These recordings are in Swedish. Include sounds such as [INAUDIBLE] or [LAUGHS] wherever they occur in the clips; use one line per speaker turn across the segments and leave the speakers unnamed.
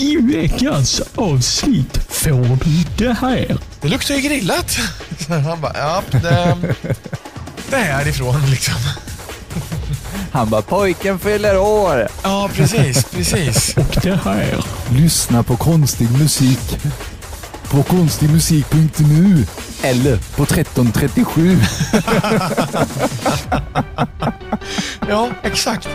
I veckans avsnitt får du det här.
Det luktar ju grillat. [LAUGHS] Han bara, ja, det, det är härifrån liksom.
Han bara, pojken fyller år.
Ja, precis, precis. [LAUGHS]
Och det här.
Lyssna på konstig musik på konstigmusik.nu eller på 1337. [LAUGHS]
Ja, exakt.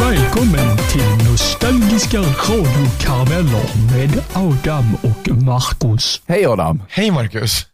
Välkommen till Nostalgiska radiokarameller med Adam och Marcus.
Hej Adam.
Hej Marcus.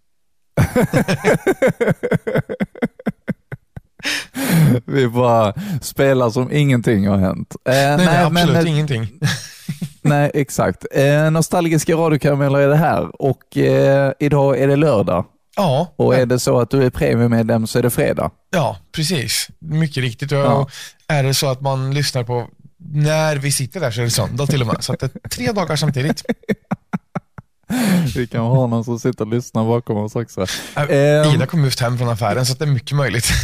[LAUGHS]
Vi bara spelar som ingenting har hänt. Eh,
Nej, nej, absolut
men,
ingenting. [LAUGHS]
nej, exakt. Eh, nostalgiska radiokarameller är det här och eh, idag är det lördag.
Ja,
Och är det så att du är premiummedlem så är det fredag.
ja, precis. Mycket riktigt. Och
Ja.
Är det så att man lyssnar på när vi sitter där så är det söndag till och med. Så att det är tre dagar samtidigt. [LAUGHS]
Vi kan ha någon som sitter och lyssnar bakom oss också.
Äh,
Ehm.
Ida kom just hem från affären så att det är mycket möjligt. [LAUGHS]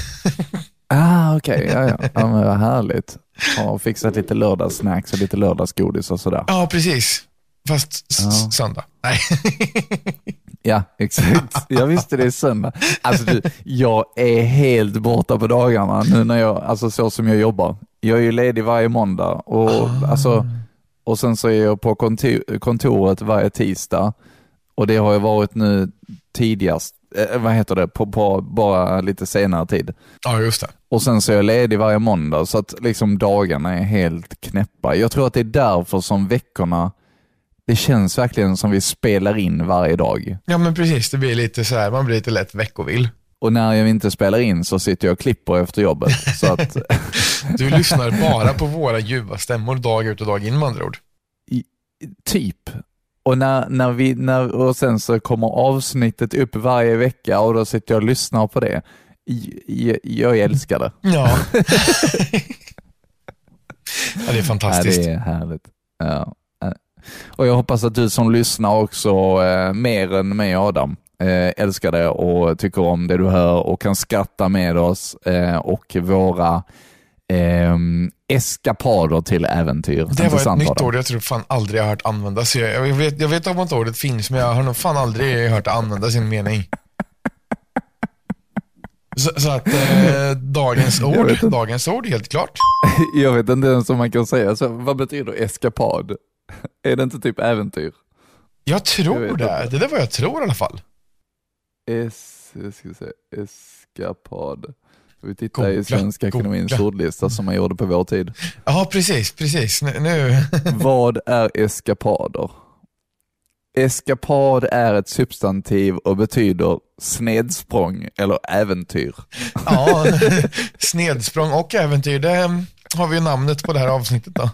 Ah, okej. Ja, ja. ja, men vad härligt. Ja, och fixat lite lördagssnacks och lite lördagsgodis och sådär.
Ja, precis. Fast
Ja.
söndag. Nej. [LAUGHS]
Ja, exakt. [LAUGHS] Jag visste det är söndag. Alltså, du, jag är helt borta på dagarna nu när jag, alltså så som jag jobbar. Jag är ju ledig varje måndag och,
Ah.
alltså, och sen så är jag på kontor, kontoret varje tisdag och det har jag varit nu tidigast, eh, vad heter det, på, på bara lite senare tid.
Ja, just det.
Och sen så är jag ledig varje måndag så att liksom dagarna är helt knäppa. Jag tror att det är därför som veckorna, det känns verkligen som vi spelar in varje dag.
Ja, men precis. Det blir lite så här, man blir lite lätt veckovill.
Och när jag inte spelar in så sitter jag och klipper efter jobbet. Så att, [LAUGHS]
Du lyssnar bara på våra ljuva stämmor dag ut och dag in med andra ord.
typ. Och, när, när vi, när, och sen så kommer avsnittet upp varje vecka och då sitter jag och lyssnar på det. Jag, jag älskar det.
Ja. [LAUGHS] [LAUGHS] ja, det är
Ja,
fantastiskt.
det är härligt. Ja. Och jag hoppas att du som lyssnar också, eh, mer än mig Adam, eh, älskar det och tycker om det du hör och kan skratta med oss eh, och våra eh, eskapader till äventyr.
Det var ett nytt
Adam?
ord jag tror fan aldrig jag har hört användas. Jag, jag, vet, jag vet om att ordet finns, men jag har nog fan aldrig hört det användas i en mening. [LAUGHS] Så, så att eh, dagens ord, dagens ord helt klart. [LAUGHS]
Jag vet inte ens om man kan säga så. Vad betyder eskapad? [LAUGHS] Är det inte typ äventyr?
Jag
Jag
tror
vet
det.
inte.
Det där vad jag tror i alla fall.
Es, jag ska säga, eskapad. Vi tittar i Svenska. Akademins ordlista som man gjorde på vår tid.
Ja, precis, precis. Nu. [LAUGHS]
Vad är eskapader? Eskapad är ett substantiv och betyder snedsprång eller äventyr.
Ja, [LAUGHS] snedsprång och äventyr, det har vi ju namnet på det här avsnittet då.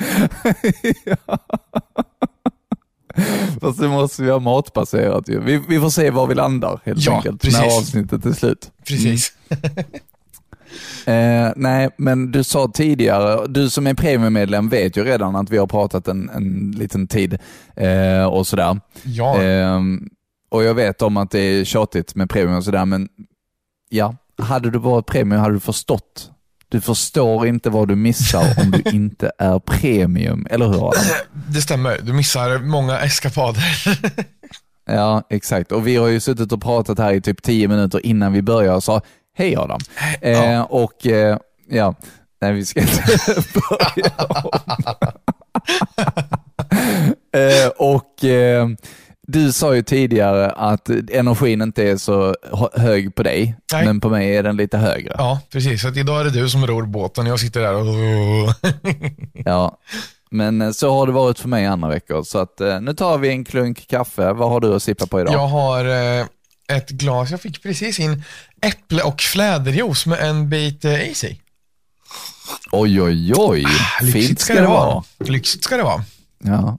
[LAUGHS]
Fast det måste vi ha matbaserat ju. Vi, vi får se var vi landar helt
Ja,
enkelt
precis.
när avsnittet är slut.
Precis. [LAUGHS]
Eh, nej, men du sa tidigare, du som är premiummedlem vet ju redan att vi har pratat en, en liten tid eh, och sådär.
Ja,
Eh, och jag vet om att det är tjatigt med premium och sådär, men ja, hade du varit premium hade du förstått. Du förstår inte vad du missar om du [LAUGHS] inte är premium, eller hur Adam?
det stämmer. Du missar många eskapader. [LAUGHS]
Ja, exakt. Och vi har ju suttit och pratat här i typ tio minuter innan vi började och sa hej Adam. Eh, och eh, ja, nej vi ska inte [LAUGHS] börja om. eh, och eh, du sa ju tidigare att energin inte är så hö- hög på dig,
Nej.
men på mig är den lite högre.
Ja, precis. Så idag är det du som ror båten och jag sitter där och... [LAUGHS]
Ja. Men eh, så har det varit för mig andra veckor, så att eh, nu tar vi en klunk kaffe. Vad har du att sippa på idag?
Jag har eh, ett glas, jag fick precis in äpple och fläderjuice med en bit is i.
Oj, oj, oj. Fint
Lyxigt
ska det vara.
Lyxigt ska det vara.
Ja.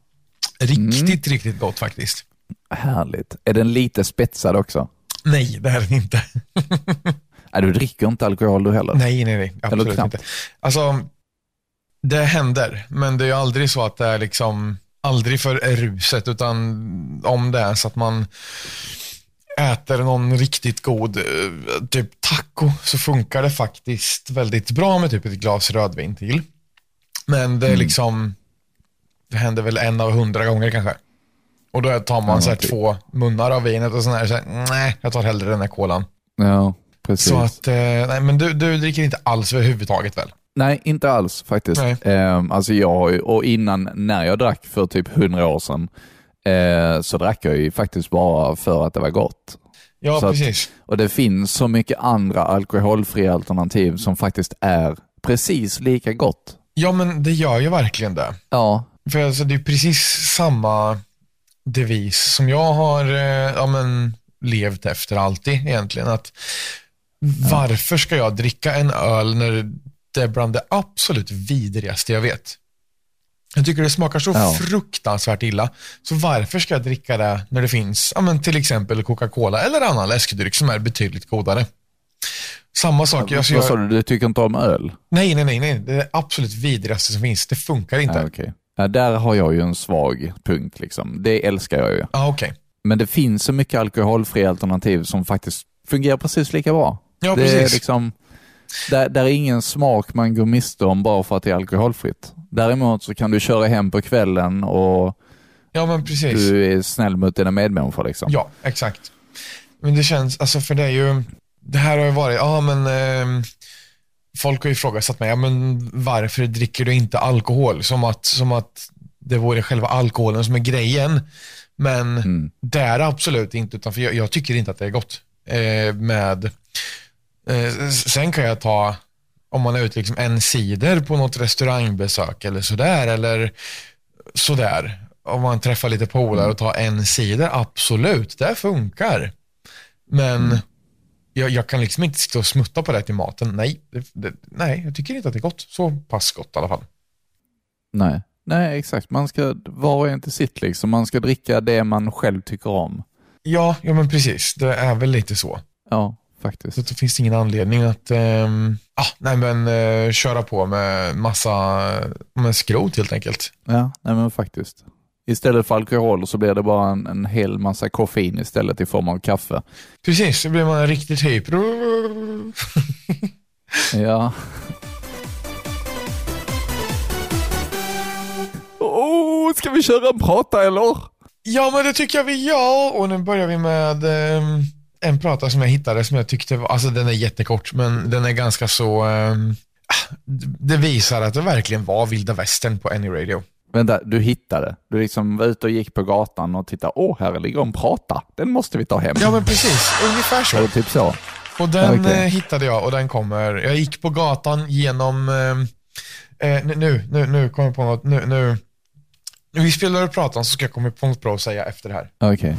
Riktigt, riktigt gott faktiskt.
Härligt. Är den lite spetsad också?
Nej, det är det inte. [LAUGHS]
Nej, du dricker inte alkohol du heller?
Nej, nej, nej. Absolut inte. Alltså, det händer, men det är ju aldrig så att det är liksom, aldrig för ruset, utan om det är så att man äter någon riktigt god eh, typ taco så funkar det faktiskt väldigt bra med typ ett glas rödvin till. Men det är liksom, det händer väl en av hundra gånger kanske. Och då tar man så här
typ.
två munnar av vinet och sån här, så här, nej, jag tar hellre den här kolan.
Ja, precis.
Så att, eh, nej men du, du dricker inte alls överhuvudtaget väl?
Nej, inte alls faktiskt.
Nej.
Ehm, alltså jag har ju, och innan, när jag drack för typ hundra år sedan, eh, så drack jag ju faktiskt bara för att det var gott.
Ja,
Så att-
precis.
Och det finns så mycket andra alkoholfria alternativ som faktiskt är precis lika gott.
Ja, men det gör ju verkligen det.
Ja,
För alltså, det är precis samma devis som jag har eh, ja, men, levt efter alltid egentligen. Att Varför ska jag dricka en öl när det är bland det absolut vidrigaste jag vet? Jag tycker det smakar så
Ja.
fruktansvärt illa. Så varför ska jag dricka det när det finns ja, men, till exempel Coca-Cola eller annan läskedryck som är betydligt godare? Samma sak. Alltså,
vad sa du? Du tycker inte om öl?
nej, nej, nej, nej. Det är det absolut vidrigaste som finns. Det funkar inte.
Ja, okej. Ja, där har jag ju en svag punkt. Liksom. Det älskar jag ju.
Ah, okej.
Men det finns så mycket alkoholfria alternativ som faktiskt fungerar precis lika bra.
Ja,
det är
precis.
liksom, där, där är ingen smak man går miste om bara för att det är alkoholfritt. Däremot så kan du köra hem på kvällen och
Ja,
du är snäll mot dina medmänniskor. Liksom.
Ja, exakt. Men det känns, alltså för det är ju, det här har ju varit, ja men ehm, folk har ju ifrågasatt mig, ja men varför dricker du inte alkohol? Som att, som att det vore själva alkoholen som är grejen. Men
Mm.
det är det absolut inte, utan för jag, jag tycker inte att det är gott. Eh, med, eh, sen kan jag ta, om man är ute liksom en cider på något restaurangbesök eller sådär, eller sådär. Om man träffar lite polare och tar en cider, absolut, det funkar. Men jag, jag kan liksom inte sitta och smutta på det till maten. Nej, det, det, nej, jag tycker inte att det är gott. Så pass gott i alla fall.
Nej. Nej, exakt. Man ska var och en till sitt. Liksom. Man ska dricka det man själv tycker om.
Ja, ja men precis. Det är väl lite så.
Ja, faktiskt.
Så det finns ingen anledning att ehm, ah, nej, men, eh, köra på med massa med skrot helt enkelt.
Ja, nej men faktiskt. Istället för alkohol så blir det bara en, en hel massa koffein istället i form av kaffe.
Precis, så blir man riktigt hyper. [LAUGHS]
Ja. Oh, ska vi köra en prata eller?
Ja, men det tycker jag vi gör. Och nu börjar vi med ehm, en prata som jag hittade som jag tyckte var, alltså den är jättekort, men den är ganska så, ah, det visar att det verkligen var vilda västern på Any Radio.
Vänta, du hittade. Du liksom var ute och gick på gatan och tittade. Åh, här ligger en prata. Den måste vi ta hem.
Ja, men precis, ungefär så.
Typ så.
Och den
Okej.
eh, hittade jag och den kommer, jag gick på gatan genom, eh, eh, nu, nu, nu kommer jag på något, nu, nu, vi spelar upp pratan så ska jag komma på något bra att säga efter det här.
Okej.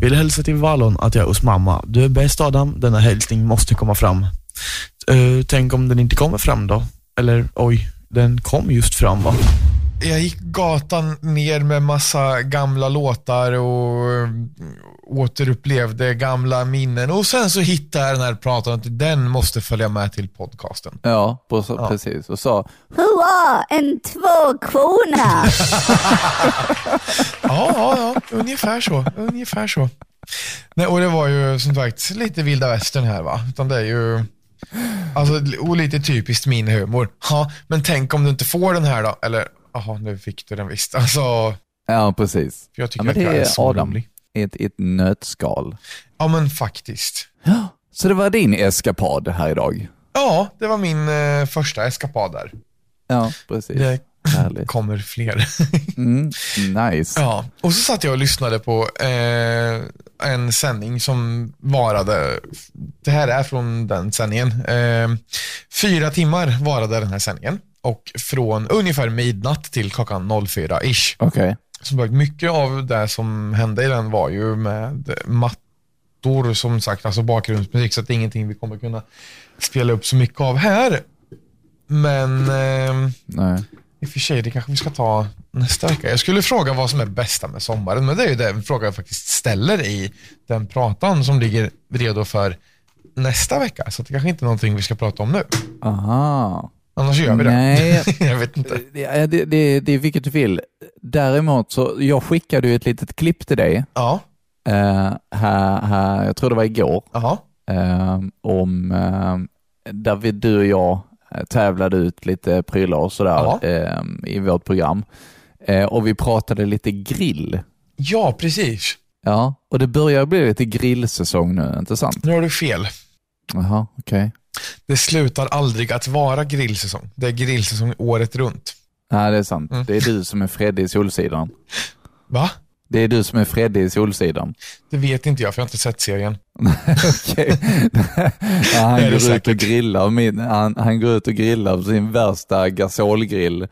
Vill hälsa till Vallon att jag är hos mamma. Du är bäst Adam, denna hälsning måste komma fram. Eh, tänk om den inte kommer fram då? Eller oj, den kom just fram va?
Jag gick gatan ner med massa gamla låtar och eh, återupplevde gamla minnen och sen så hittade jag den här pratan att den måste följa med till podcasten.
Ja, på-
Ja.
precis. Och så,
Hurra, en tvåkrona! [LAUGHS]
Ja, ja, ja, ungefär så. Ungefär så. Nej, och det var ju som sagt lite vilda västern här va. Utan det är ju, alltså, och lite typiskt min humor. Ja, men tänk om du inte får den här då? Eller, jaha, nu fick du den visst. Alltså,
ja precis.
jag tycker
Ja, men
att
det
jag är
är
så
Adam. I ett, ett nötskal.
Ja, men faktiskt.
Så det var din eskapad här idag?
Ja, det var min eh, första eskapad där.
Ja, precis.
Det
Härligt.
kommer fler. [LAUGHS]
Mm, nice.
Ja, och så satt jag och lyssnade på eh, en sändning som varade, det här är från den sändningen, eh, fyra timmar varade den här sändningen och från ungefär midnatt till klockan 04-ish.
Okej.
Så sagt, mycket av det som hände i den var ju med mattor som sagt, alltså bakgrundsmusik, så att det är ingenting vi kommer kunna spela upp så mycket av här. Men eh,
Nej.
i och för sig, det kanske vi ska ta nästa vecka. Jag skulle fråga vad som är bästa med sommaren, men det är ju den fråga jag faktiskt ställer i den pratan som ligger redo för nästa vecka. Så det kanske inte är någonting vi ska prata om nu.
Aha.
Annars gör vi det.
Nej. [LAUGHS]
jag vet inte.
Det, det, det, det är vilket du vill. Däremot så, jag skickade ju ett litet klipp till dig
Ja,
eh, här, här, jag tror det var igår,
Jaha.
eh, om eh, där vi, du och jag tävlade ut lite prylar och sådär i vårt program. Och vi pratade lite grill.
Ja, precis.
Ja, och det börjar bli lite grillsäsong nu, inte sant?
Nu har du fel.
Jaha, okej.
Det slutar aldrig att vara grillsäsong. Det är grillsäsong året runt.
Nej, det är sant.
Mm.
Det är du som är Fredde i Solsidan.
Va?
Det är du som är Fredde i Solsidan.
Det vet inte jag, för jag har inte sett serien. [LAUGHS]
Okej. ja, han, går ut och grillar, min- han, han går ut och grillar på sin värsta gasolgrill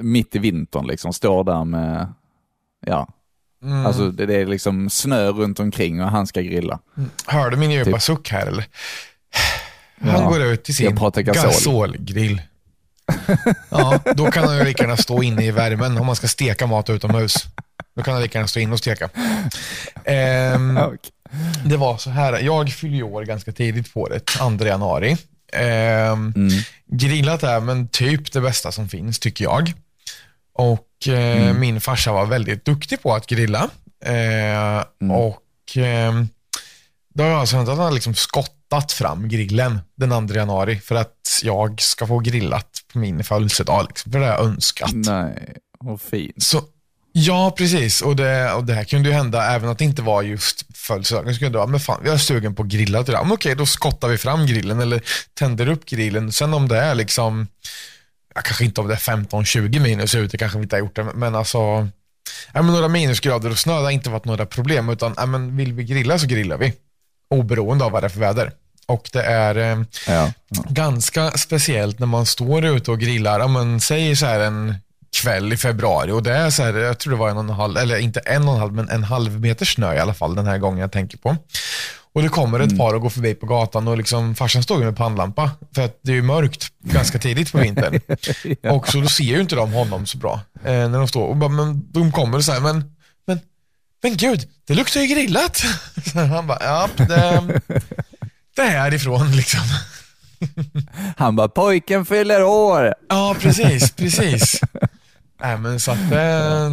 mitt i vintern. Liksom, står där med, ja,
Mm.
alltså det, är liksom snö runt omkring och han ska grilla.
Hör du min djupa
Typ.
suck här eller? Han
Ja.
går ut till sin gasolgrill. ja, då kan han ju lika gärna stå inne i värmen om man ska steka mat utomhus. Då kan han lika gärna stå inne och steka. Ehm, [LAUGHS]
Okej.
det var så här, jag fyller år ganska tidigt på det, 2 januari. Ehm,
Mm.
Grillat är men typ det bästa som finns tycker jag. Och eh, min farsa var väldigt duktig på att grilla. Eh, Och eh, då har jag alltså hänt att han har liksom skottat fram grillen den 2 januari för att jag ska få grillat på min födelsedag. Liksom, för det har jag önskat.
Nej, vad fint.
Så, ja, precis. Och det, och det här kunde ju hända även att det inte var just födelsedagen. Så kunde det vara, men fan, vi är sugen på att grilla till det. Men okej, då skottar vi fram grillen eller tänder upp grillen. Sen om det är liksom, ja, kanske inte om det är 15-20 minus ute, kanske vi inte har gjort det, men alltså, ja, men några minusgrader och snö har inte varit några problem, utan ja, men vill vi grilla så grillar vi. Oberoende av vad det är för väder. Och det är, eh,
Ja. ja.
ganska speciellt när man står ute och grillar, ja, men säg så här en kväll i februari och det är så här, jag tror det var en och en halv, eller inte en och en halv, men en halv meter snö i alla fall den här gången jag tänker på. Och det kommer ett par och går förbi på gatan och liksom, farsan står ju med pannlampa för att det är mörkt ganska tidigt på vintern. [LAUGHS] Och så då ser ju inte de honom så bra eh, när de står och bara, men de kommer och säger, men, men, men gud, det luktar ju grillat. [LAUGHS] Så han bara, ja, det, det är härifrån liksom. [LAUGHS]
Han bara, pojken fyller år.
Ja, precis, precis. Nej, men så att det,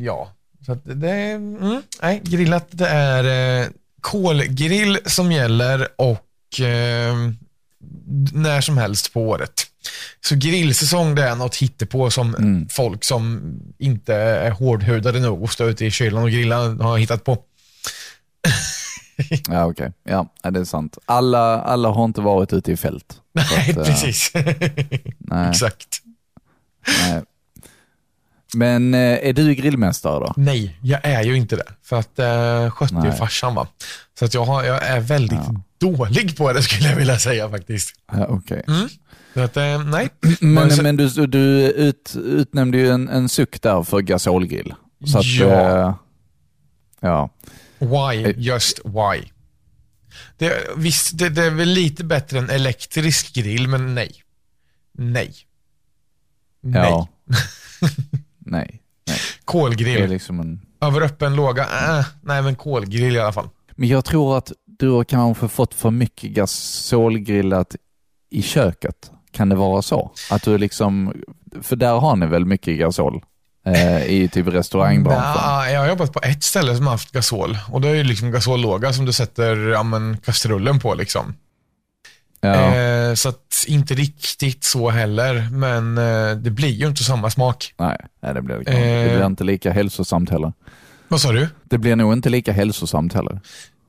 ja. Så att det, mm, nej, grillat det är eh, kolgrill som gäller och eh, när som helst på året. Så grillsäsong det är något hittepå som
Mm.
folk som inte är hårdhudade nog att stå ute i kylan och grilla har hittat på.
Ja, okej. Ja, ja, det är sant. Alla, alla har inte varit ute i fält. [LAUGHS]
Nej,
att, eh,
precis. [LAUGHS]
Nej,
Exakt.
nej. Men eh, är du grillmästare då?
Nej, jag är ju inte det. För att eh, skötte ju
Nej.
farsan va. Så att jag, har, jag är väldigt dålig på det skulle jag vilja säga faktiskt.
Ja, okej.
Så att, eh, nej. [CLEARS THROAT]
Men, men du, du ut, utnämnde ju en, en suck där för gasolgrill. Så att,
Ja.
eh, ja.
Why? Just why? Det, visst, det, det är väl lite bättre än elektrisk grill, men nej. Nej. Nej.
Ja. Nej. [LAUGHS]
Kolgrill.
liksom en...
Över öppen låga? Äh, nej, men kolgrill i alla fall.
Men jag tror att du har kanske fått för mycket gasolgrillat i köket. Kan det vara så? Att du liksom, för där har ni väl mycket gasol? Eh, I typ restaurangbranschen?
Nja, jag har jobbat på ett ställe som har haft gasol. Och det är ju liksom gasollåga som du sätter ja, men, kastrullen på. Liksom.
Ja.
Eh, så att inte riktigt så heller, men eh, det blir ju inte samma smak.
Nej, nej, det blir det kanske. Det
Eh.
blir inte lika hälsosamt heller.
Vad sa du?
Det blir nog inte lika hälsosamt heller.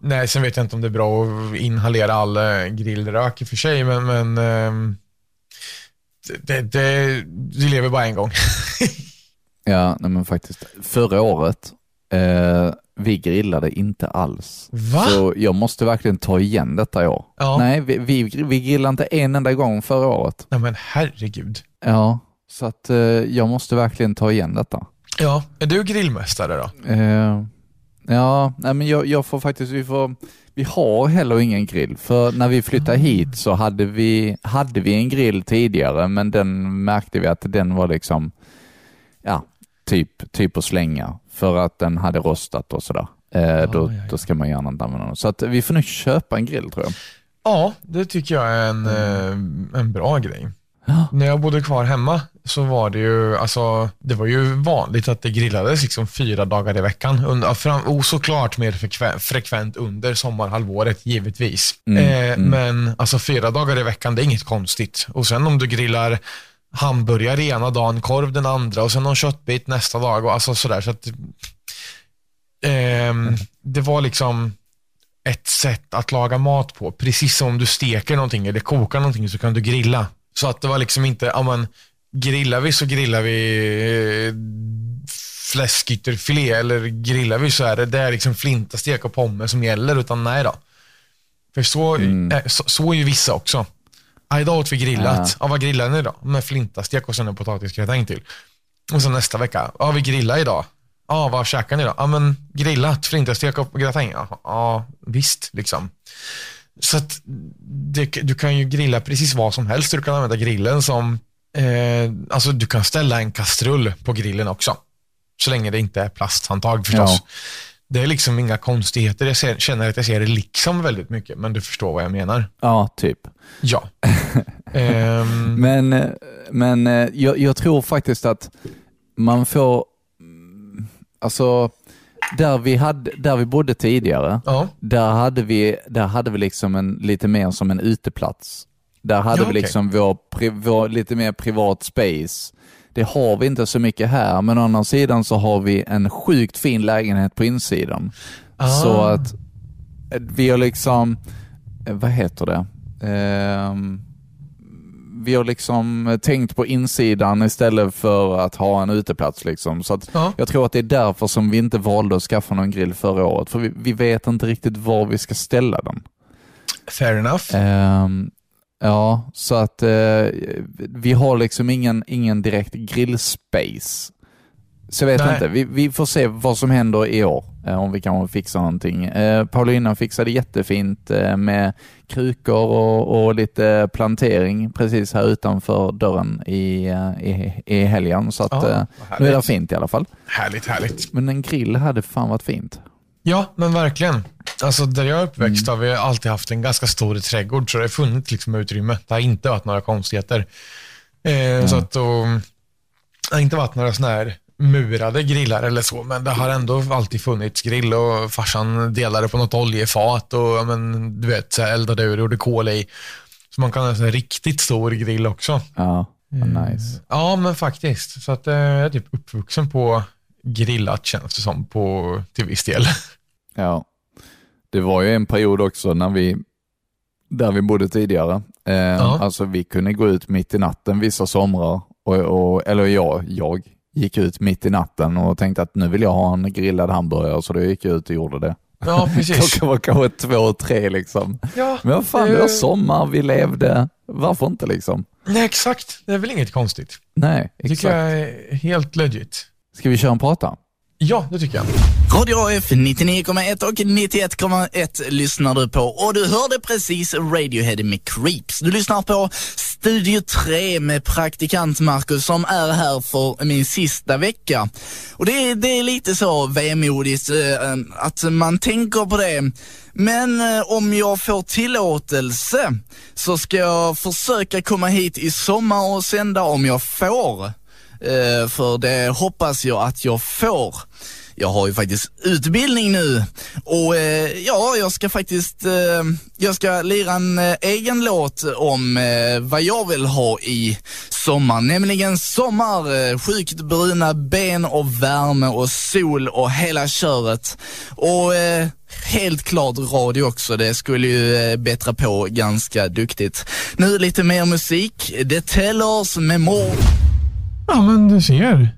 Nej, sen vet jag inte om det är bra att inhalera all eh, grillrök i och för sig, men, men ehm, det, det, du lever bara en gång.
Ja, nej men faktiskt. Förra året, eh, vi grillade inte alls.
Va?
Så jag måste verkligen ta igen detta i år.
Ja.
Nej, vi, vi, vi grillade inte en enda gång förra året.
Nej, men herregud.
Ja, så att eh, jag måste verkligen ta igen detta.
Ja, är du grillmästare då?
Eh, ja, nej men jag, jag får faktiskt, vi får, vi har heller ingen grill. För när vi flyttade hit så hade vi, hade vi en grill tidigare, men den märkte vi att den var liksom, ja, typ, typ att slänga. För att den hade rostat och sådär. Eh, då,
ja, ja.
då ska man gärna inte använda den. Så att vi får nog köpa en grill tror jag.
Ja, det tycker jag är en, eh, en bra grej. När jag bodde kvar hemma så var det ju, alltså, det var ju vanligt att det grillades liksom fyra dagar i veckan. Under, fram, och såklart mer frekve- frekvent under sommarhalvåret, givetvis. eh, Men alltså fyra dagar i veckan, det är inget konstigt. Och sen om du grillar hamburgare ena dagen, korv den andra och sen någon köttbit nästa dag. Och alltså sådär. Så att, ehm, det var liksom ett sätt att laga mat på. Precis som om du steker någonting eller kokar någonting så kan du grilla. Så att det var liksom inte, ja men grillar vi så grillar vi eh, fläskytterfilé eller grillar vi så är det, det är liksom flintastek och pommes som gäller utan nej då. För så, eh, så, så är ju vissa också. Ja, idag åt vi grillat. Ja. vad grillade ni då? Med flintastek och sen en potatisgratäng till. Och sen nästa vecka, ja vi grillar idag. Ja, vad käkar ni då? Ja men grillat, flintastek och gratäng. Ja, ja visst liksom. Så att det, du kan ju grilla precis vad som helst. Du kan använda grillen som, eh, alltså du kan ställa en kastrull på grillen också. Så länge det inte är plasthandtag förstås.
Ja.
Det är liksom inga konstigheter. Jag ser, känner att jag ser det liksom väldigt mycket, men du förstår vad jag menar.
Ja, typ.
Ja. [LAUGHS] Ehm,
Men, men eh, jag, jag tror faktiskt att man får, alltså där vi, hade, där vi bodde tidigare,
ja.
där hade vi, där hade vi liksom en, lite mer som en uteplats. Där hade
Ja,
vi liksom vår, pri- vår lite mer privat space. Det har vi inte så mycket här, men å andra sidan så har vi en sjukt fin lägenhet på insidan.
Ah.
Så att eh, vi har liksom, eh, vad heter det? Ehm, vi har liksom tänkt på insidan istället för att ha en uteplats. Liksom. Så
Ja.
Jag tror att det är därför som vi inte valde att skaffa någon grill förra året. För vi, vi vet inte riktigt var vi ska ställa den.
Fair enough.
Ehm, ja, så att eh, vi har liksom ingen, ingen direkt grillspace. Så jag vet
Nej.
inte, vi, vi får se vad som händer i år, eh, om vi kan fixa någonting. Eh, Paulina fixade jättefint eh, med krukor och, och lite plantering precis här utanför dörren i, eh, i, i helgen. Så att,
Ja,
nu är det fint i alla fall.
Härligt, härligt.
Men en grill hade fan varit fint.
Ja, men verkligen. Alltså där jag är uppväxt har vi alltid haft en ganska stor trädgård, så det har funnits liksom utrymme. Det har inte varit några konstigheter. Eh, Så att då, det har inte varit några sådana här murade grillar eller så, men det har ändå alltid funnits grill och farsan delade på något oljefat och ja, men, du vet, så här eldade ur och gjorde kol i. Så man kan ha en riktigt stor grill också.
Ja, vad nice.
Ja, men faktiskt. Så att eh, jag är typ uppvuxen på grillat känns det som på, till viss del. [LAUGHS]
Ja. Det var ju en period också när vi, där vi bodde tidigare. Eh,
Ja.
Alltså vi kunde gå ut mitt i natten vissa somrar, och, och, eller jag, jag gick ut mitt i natten och tänkte att nu vill jag ha en grillad hamburgare, så då gick jag ut och gjorde det.
Ja, precis. [LAUGHS]
Klockan var kanske två, tre liksom.
Ja,
Men vad fan,
det-
det var sommar, vi levde. Varför inte liksom?
Nej, exakt. Det är väl inget konstigt.
Nej,
Det tycker
exakt.
jag är helt legit.
Ska vi köra en prata?
Ja, det tycker jag.
Radio AF 99,1 och 91,1 lyssnar du på och du hörde precis Radiohead med Creeps. Du lyssnar på Studio 3 med praktikant Marcus som är här för min sista vecka. Och det, är- det är lite så vemodigt eh, att man tänker på det. Men eh, om jag får tillåtelse så ska jag försöka komma hit i sommar och sända om jag får. Eh, för det hoppas jag att jag får. Jag har ju faktiskt utbildning nu och eh, ja, jag ska faktiskt, eh, jag ska lira en eh, egen låt om eh, vad jag vill ha i sommar, nämligen sommar, eh, sjukt bruna ben och värme och sol och hela köret. Och eh, helt klart radio också, det skulle ju eh, bättra på ganska duktigt. Nu lite mer musik, The Tellers med mord.
Ja, men du ser.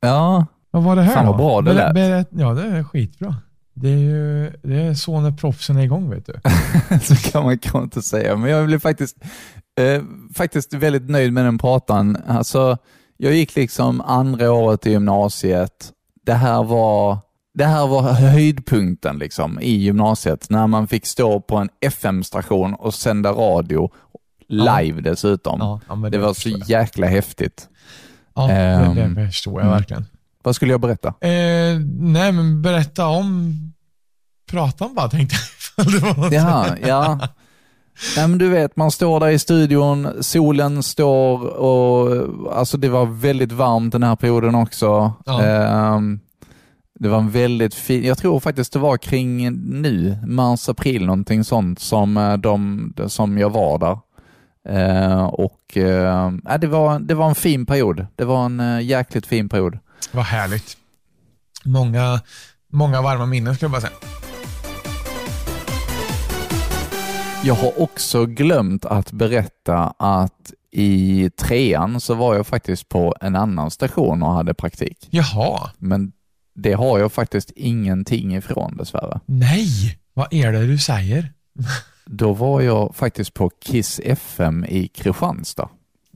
Ja,
Vad var det här
Fan, vad bra det lät.
berätt- ja, det är skitbra. Det är ju det är så när proffsen är igång, vet du. [LAUGHS]
så kan man kanske inte säga. Men jag blev faktiskt, eh, faktiskt väldigt nöjd med den pratan. Alltså, jag gick liksom andra året i gymnasiet. Det här var, det här var höjdpunkten liksom, i gymnasiet, när man fick stå på en FM-station och sända radio, live dessutom.
Ja, ja, men
det var så jäkla häftigt.
Ja,
Ehm,
det, det förstår jag verkligen.
Vad skulle jag berätta?
Eh, nej, men berätta om... Prata om bara, tänkte jag. [LAUGHS] ifall det var något.
Jaha, ja. Nej, men du vet, man står där i studion, solen står och alltså det var väldigt varmt den här perioden också.
Ja.
Ehm, det var en väldigt fin, jag tror faktiskt det var kring nu, mars, april någonting sånt som, eh, de, som jag var där. Eh, och eh, det, var, det var en fin period. Det var en eh, jäkligt fin period.
Vad härligt. Många, många varma minnen skulle jag bara säga.
Jag har också glömt att berätta att i trean så var jag faktiskt på en annan station och hade praktik.
Jaha.
Men det har jag faktiskt ingenting ifrån dessvärre.
Nej, vad är det du säger? [LAUGHS]
Då var jag faktiskt på Kiss FM i Kristianstad.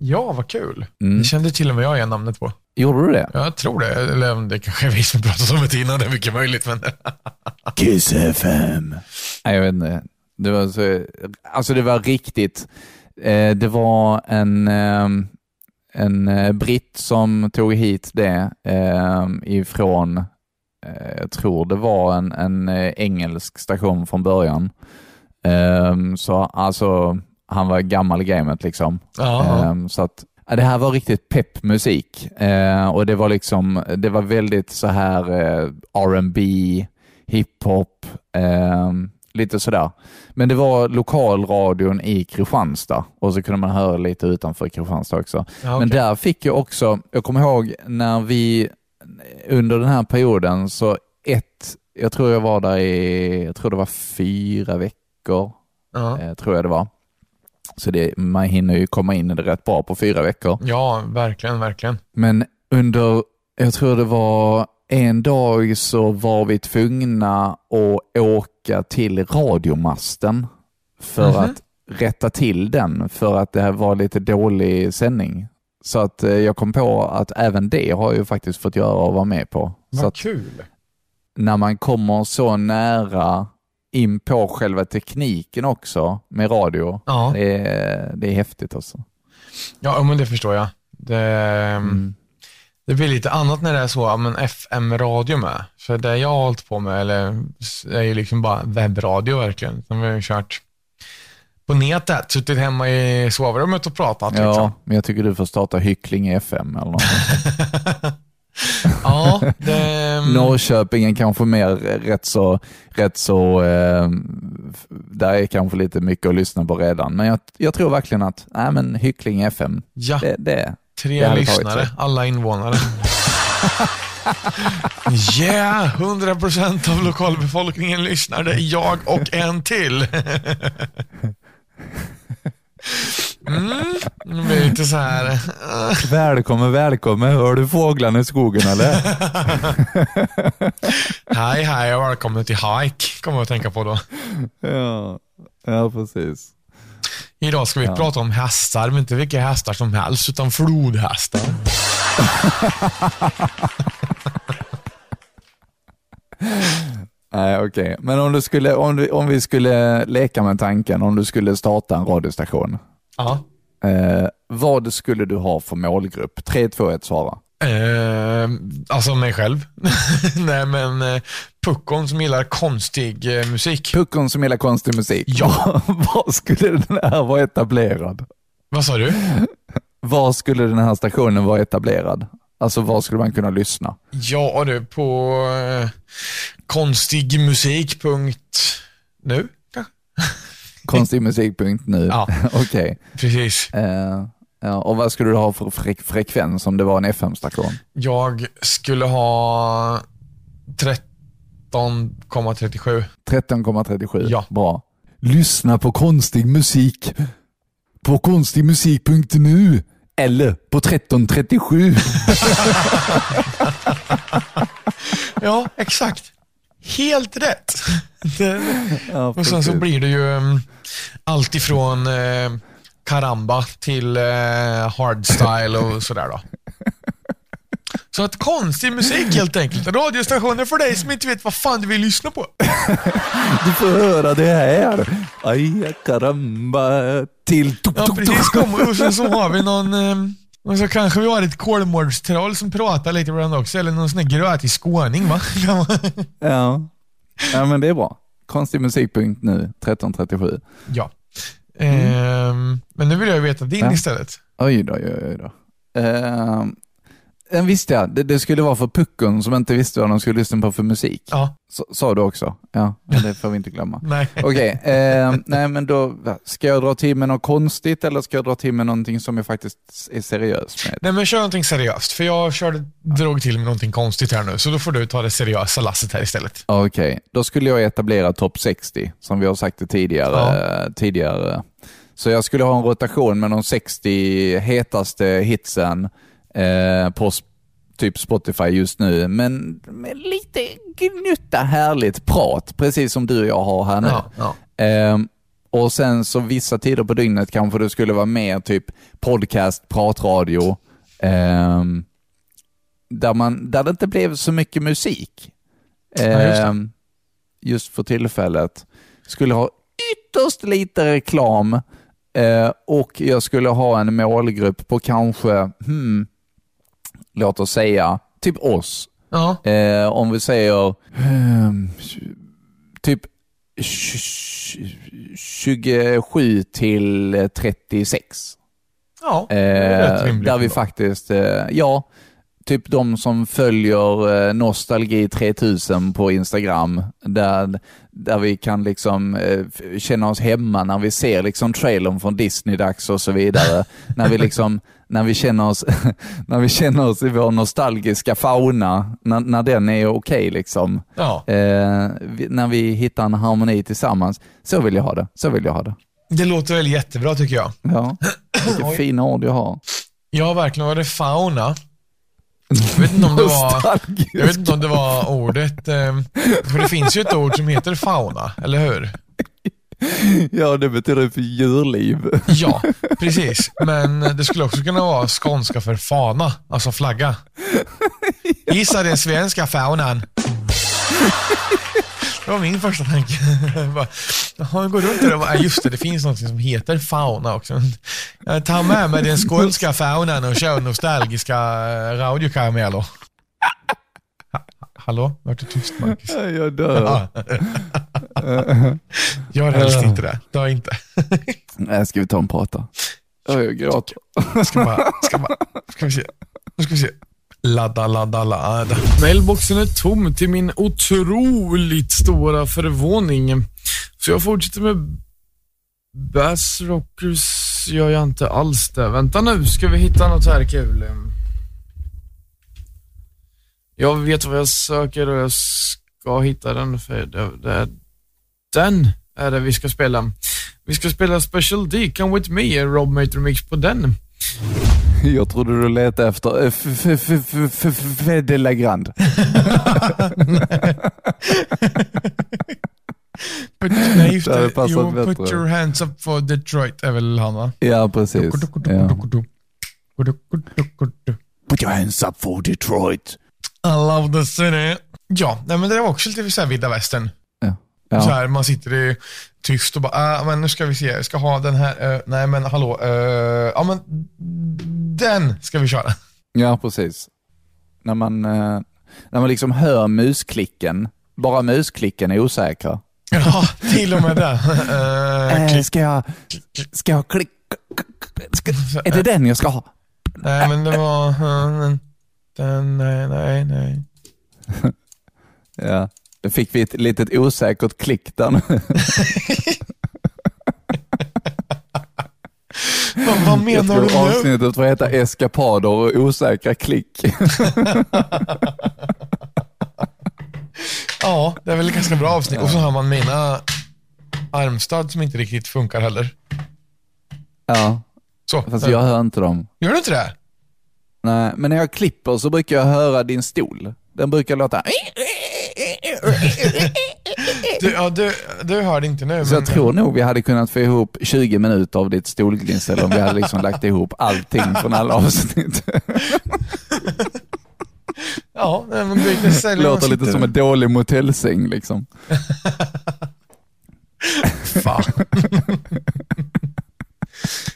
Ja, vad kul.
Mm.
Det kände till och med jag igen namnet på.
Gjorde du det?
Jag tror det. Eller det kanske är vi som pratat om det innan, det är mycket möjligt. Men... [LAUGHS]
Kiss FM. Nej, jag vet inte. Det var, så, alltså det var riktigt. Eh, det var en, eh, en eh, britt som tog hit det eh, ifrån, eh, jag tror det var en, en engelsk station från början. Eh, så alltså, han var gammal i gamet liksom. Ehm, så att, det här var riktigt pepp musik Eh, och det var liksom, det var väldigt så här eh, R&B, hiphop, ehm, lite sådär. Men det var lokalradion i Kristianstad och så kunde man höra lite utanför Kristianstad också.
ja,
Men
okej.
där fick jag också, jag kommer ihåg när vi under den här perioden så ett, jag tror jag var där i, jag tror det var fyra veckor
ja.
eh, tror jag det var. Så det, man hinner ju komma in i det rätt bra på fyra veckor.
ja, verkligen, verkligen.
Men under, jag tror det var en dag så var vi tvungna att åka till radiomasten för
Mhm.
att rätta till den för att det här var lite dålig sändning. Så att eh, jag kom på att även det har jag ju faktiskt fått göra och vara med på. Så
Vad
att
kul.
när man kommer så nära in på själva tekniken också med radio,
Ja.
det, är, det är häftigt alltså.
ja, men det förstår jag. Det,
Mm.
det blir lite annat när det är så, men FM-radio med. För det jag har hållit på med, eller är ju liksom bara webbradio verkligen. Som vi har kört på nätet, suttit hemma i sovrummet och pratat.
Ja,
Liksom.
men jag tycker du får starta Hyckling FM eller något. [LAUGHS]
ja, det, [LAUGHS]
Norrköping är kanske mer rätt så, rätt så eh, där är kanske lite mycket att lyssna på redan. Men jag, jag tror verkligen att, nej men Hyckling FM,
ja,
det, det, det
tre
tagit
lyssnare, alla invånare. [LAUGHS] yeah, 100% av lokalbefolkningen lyssnar. Det är jag och en till. [LAUGHS] Mm, det blir lite så här.
Välkommen, välkommen. Hör du fåglarna i skogen eller? [LAUGHS]
Hej, hej och välkommen till Hike, kommer jag att tänka på då.
ja, ja, precis.
Idag ska vi
Ja.
prata om hästar, men inte vilka hästar som helst, utan flodhästar. [LAUGHS]
Nej, okej. Men om, du skulle, om, du, om vi skulle leka med tanken, om du skulle starta en radiostation.
Ja.
Eh, vad skulle du ha för målgrupp? 3, 2, 1, svara.
Eh, alltså mig själv. [LAUGHS] Nej men eh, Puckon som gillar konstig eh, musik.
Puckon som gillar konstig musik.
Ja. [LAUGHS]
Var skulle den här vara etablerad?
Vad sa du?
Var skulle den här stationen vara etablerad? Alltså var skulle man kunna lyssna?
Ja du, på eh, konstigmusik.nu?
Konstigmusik.nu.
Ja. [LAUGHS]
Okej.
Precis.
Eh, ja, och vad skulle du ha för fre- frekvens om det var en FM-station?
Jag skulle ha 13,37.
13,37.
Ja.
Bra. Lyssna på konstig musik på konstigmusik.nu eller på 1337. [LAUGHS]
Ja, exakt. Helt rätt. [LAUGHS]
Ja,
och sen så blir det ju um, allt ifrån eh, karamba till eh, hardstyle och sådär då. [LAUGHS] Så att konstig musik helt enkelt. Radiostationer för dig som inte vet vad fan du vill lyssna på. [LAUGHS]
Du får höra det här. Aj, karamba. Till...
Ja, precis. Kom, och sen så har vi någon... ehm, och så kanske vi har ett kolmårdstroll som pratar lite ibland också, eller någon sån där grötig skåning va? [LAUGHS]
Ja. ja, men det är bra. Konstigmusik.nu 1337.
ja. Ehm, men nu vill jag veta din
Ja.
istället.
Oj då, oj, oj då. Uh, den visste jag. Det, det skulle vara för puckon som inte visste vad de skulle lyssna på för musik.
Ja,
sa du också? Ja, men det får vi inte glömma. [LAUGHS]
nej.
Okej, eh, nej men då, ska jag dra till med något konstigt eller ska jag dra till med någonting som jag faktiskt är seriös med?
Nej men kör någonting seriöst, för jag körde, drog till med någonting konstigt här nu, så då får du ta det seriösa lasset här istället.
Okej, då skulle jag etablera topp 60, som vi har sagt det tidigare.
Ja.
tidigare. Så jag skulle ha en rotation med de 60 hetaste hitsen eh, på typ Spotify just nu, men med lite gnutta härligt prat, precis som du och jag har här nu.
Ja, ja.
Ehm, och sen så vissa tider på dygnet kanske det skulle vara mer typ podcast, pratradio, ehm, där, man, där det inte blev så mycket musik.
Ja, just.
Ehm, just för tillfället. Skulle ha ytterst lite reklam eh, och jag skulle ha en målgrupp på kanske, hmm, låt oss säga, typ oss.
ja.
Eh, om vi säger ehm, typ tj- 27 till eh, 36.
ja. det är rätt
Eh,
rimligt
där vi faktiskt, eh, ja, typ de som följer eh, Nostalgi 3000 på Instagram, där, där vi kan liksom eh, känna oss hemma när vi ser liksom trailern från Disney-dags och så vidare. [LAUGHS] när vi liksom, när vi känner oss, [LAUGHS] när vi känner oss i vår nostalgiska fauna, när, när den är okej liksom.
Ja,
Eh, när vi hittar en harmoni tillsammans. Så vill jag ha det. Så vill jag ha det.
det låter väl jättebra tycker jag.
Ja. Vilka fina ord jag har.
Ja, verkligen var det fauna. Jag vet inte om det var, jag vet inte om det var ordet, eh, för det finns ju ett ord som heter fauna, eller hur?
Ja, det betyder för djurliv.
Ja, precis. Men det skulle också kunna vara skånska för fana, alltså flagga. [LAUGHS] Gissa den svenska faunan. Det var min första tanke. Jaha, går runt där och bara, "Ja, just det, det finns något som heter fauna också. Jag tar med mig den skånska faunan och kör nostalgiska radiokarameller. Ha- Hallå? Vart det tyst Marcus?
Jag dör.
Ja. [LAUGHS] Gör helst inte det. Dö inte.
Nej, ska vi ta en prata? Oj, jag gråter.
Ska bara, ska bara, ska vi se. Nu ska vi se. Ladda, ladda, ladda.
Mailboxen är tom till min otroligt stora förvåning. Så jag fortsätter med Bass Rockers gör jag inte alls det. Vänta nu, ska vi hitta något här kul? Jag vet vad jag söker och jag ska hitta den för det, det, den är det vi ska spela. Vi ska spela Special D, Come With Me, Rob Mater Mix på den.
Jag trodde du letade efter eh, Fede Lagrand.
Put, nej, just [LAUGHS]
Det hade
det.
passat
Jo,
bättre.
put your hands up for Detroit är väl han va?
Ja, precis. Put your hands up for Detroit.
I love the city. Ja, nej, men det var också lite så här vilda västern.
Ja.
Så
Ja.
här, man sitter i tyst och bara, ah, men nu ska vi se, jag ska ha den här, eh, nej men hallå, eh, ja men den ska vi köra.
ja, precis. När man, eh, när man liksom hör musklicken, bara musklicken är osäkra.
Ja, till och med det. [LAUGHS] Eh, klick.
ska jag, ska jag klicka? Är det den jag ska ha?
Nej, men det var, eh, den, nej, nej, nej. [LAUGHS]
Ja. Då fick vi ett litet osäkert klick där nu. [LAUGHS]
Vad, vad menar du nu?
avsnittet får heta Eskapader och osäkra klick. [LAUGHS]
Ja, det är väl ett ganska bra avsnitt. Och så har man mina armstöd som inte riktigt funkar heller.
ja,
Så,
fast jag hör inte dem.
gör du inte det?
Nej, men när jag klipper så brukar jag höra din stol. Den brukar låta...
Du, ja, du, du hör det inte nu.
Så jag
men-
tror nog vi hade kunnat få ihop 20 minuter av ditt stolgnissel om vi hade liksom lagt ihop allting från alla avsnitt.
Ja, men brukar sälja
Låter lite som en dålig motellsäng liksom.
Fan.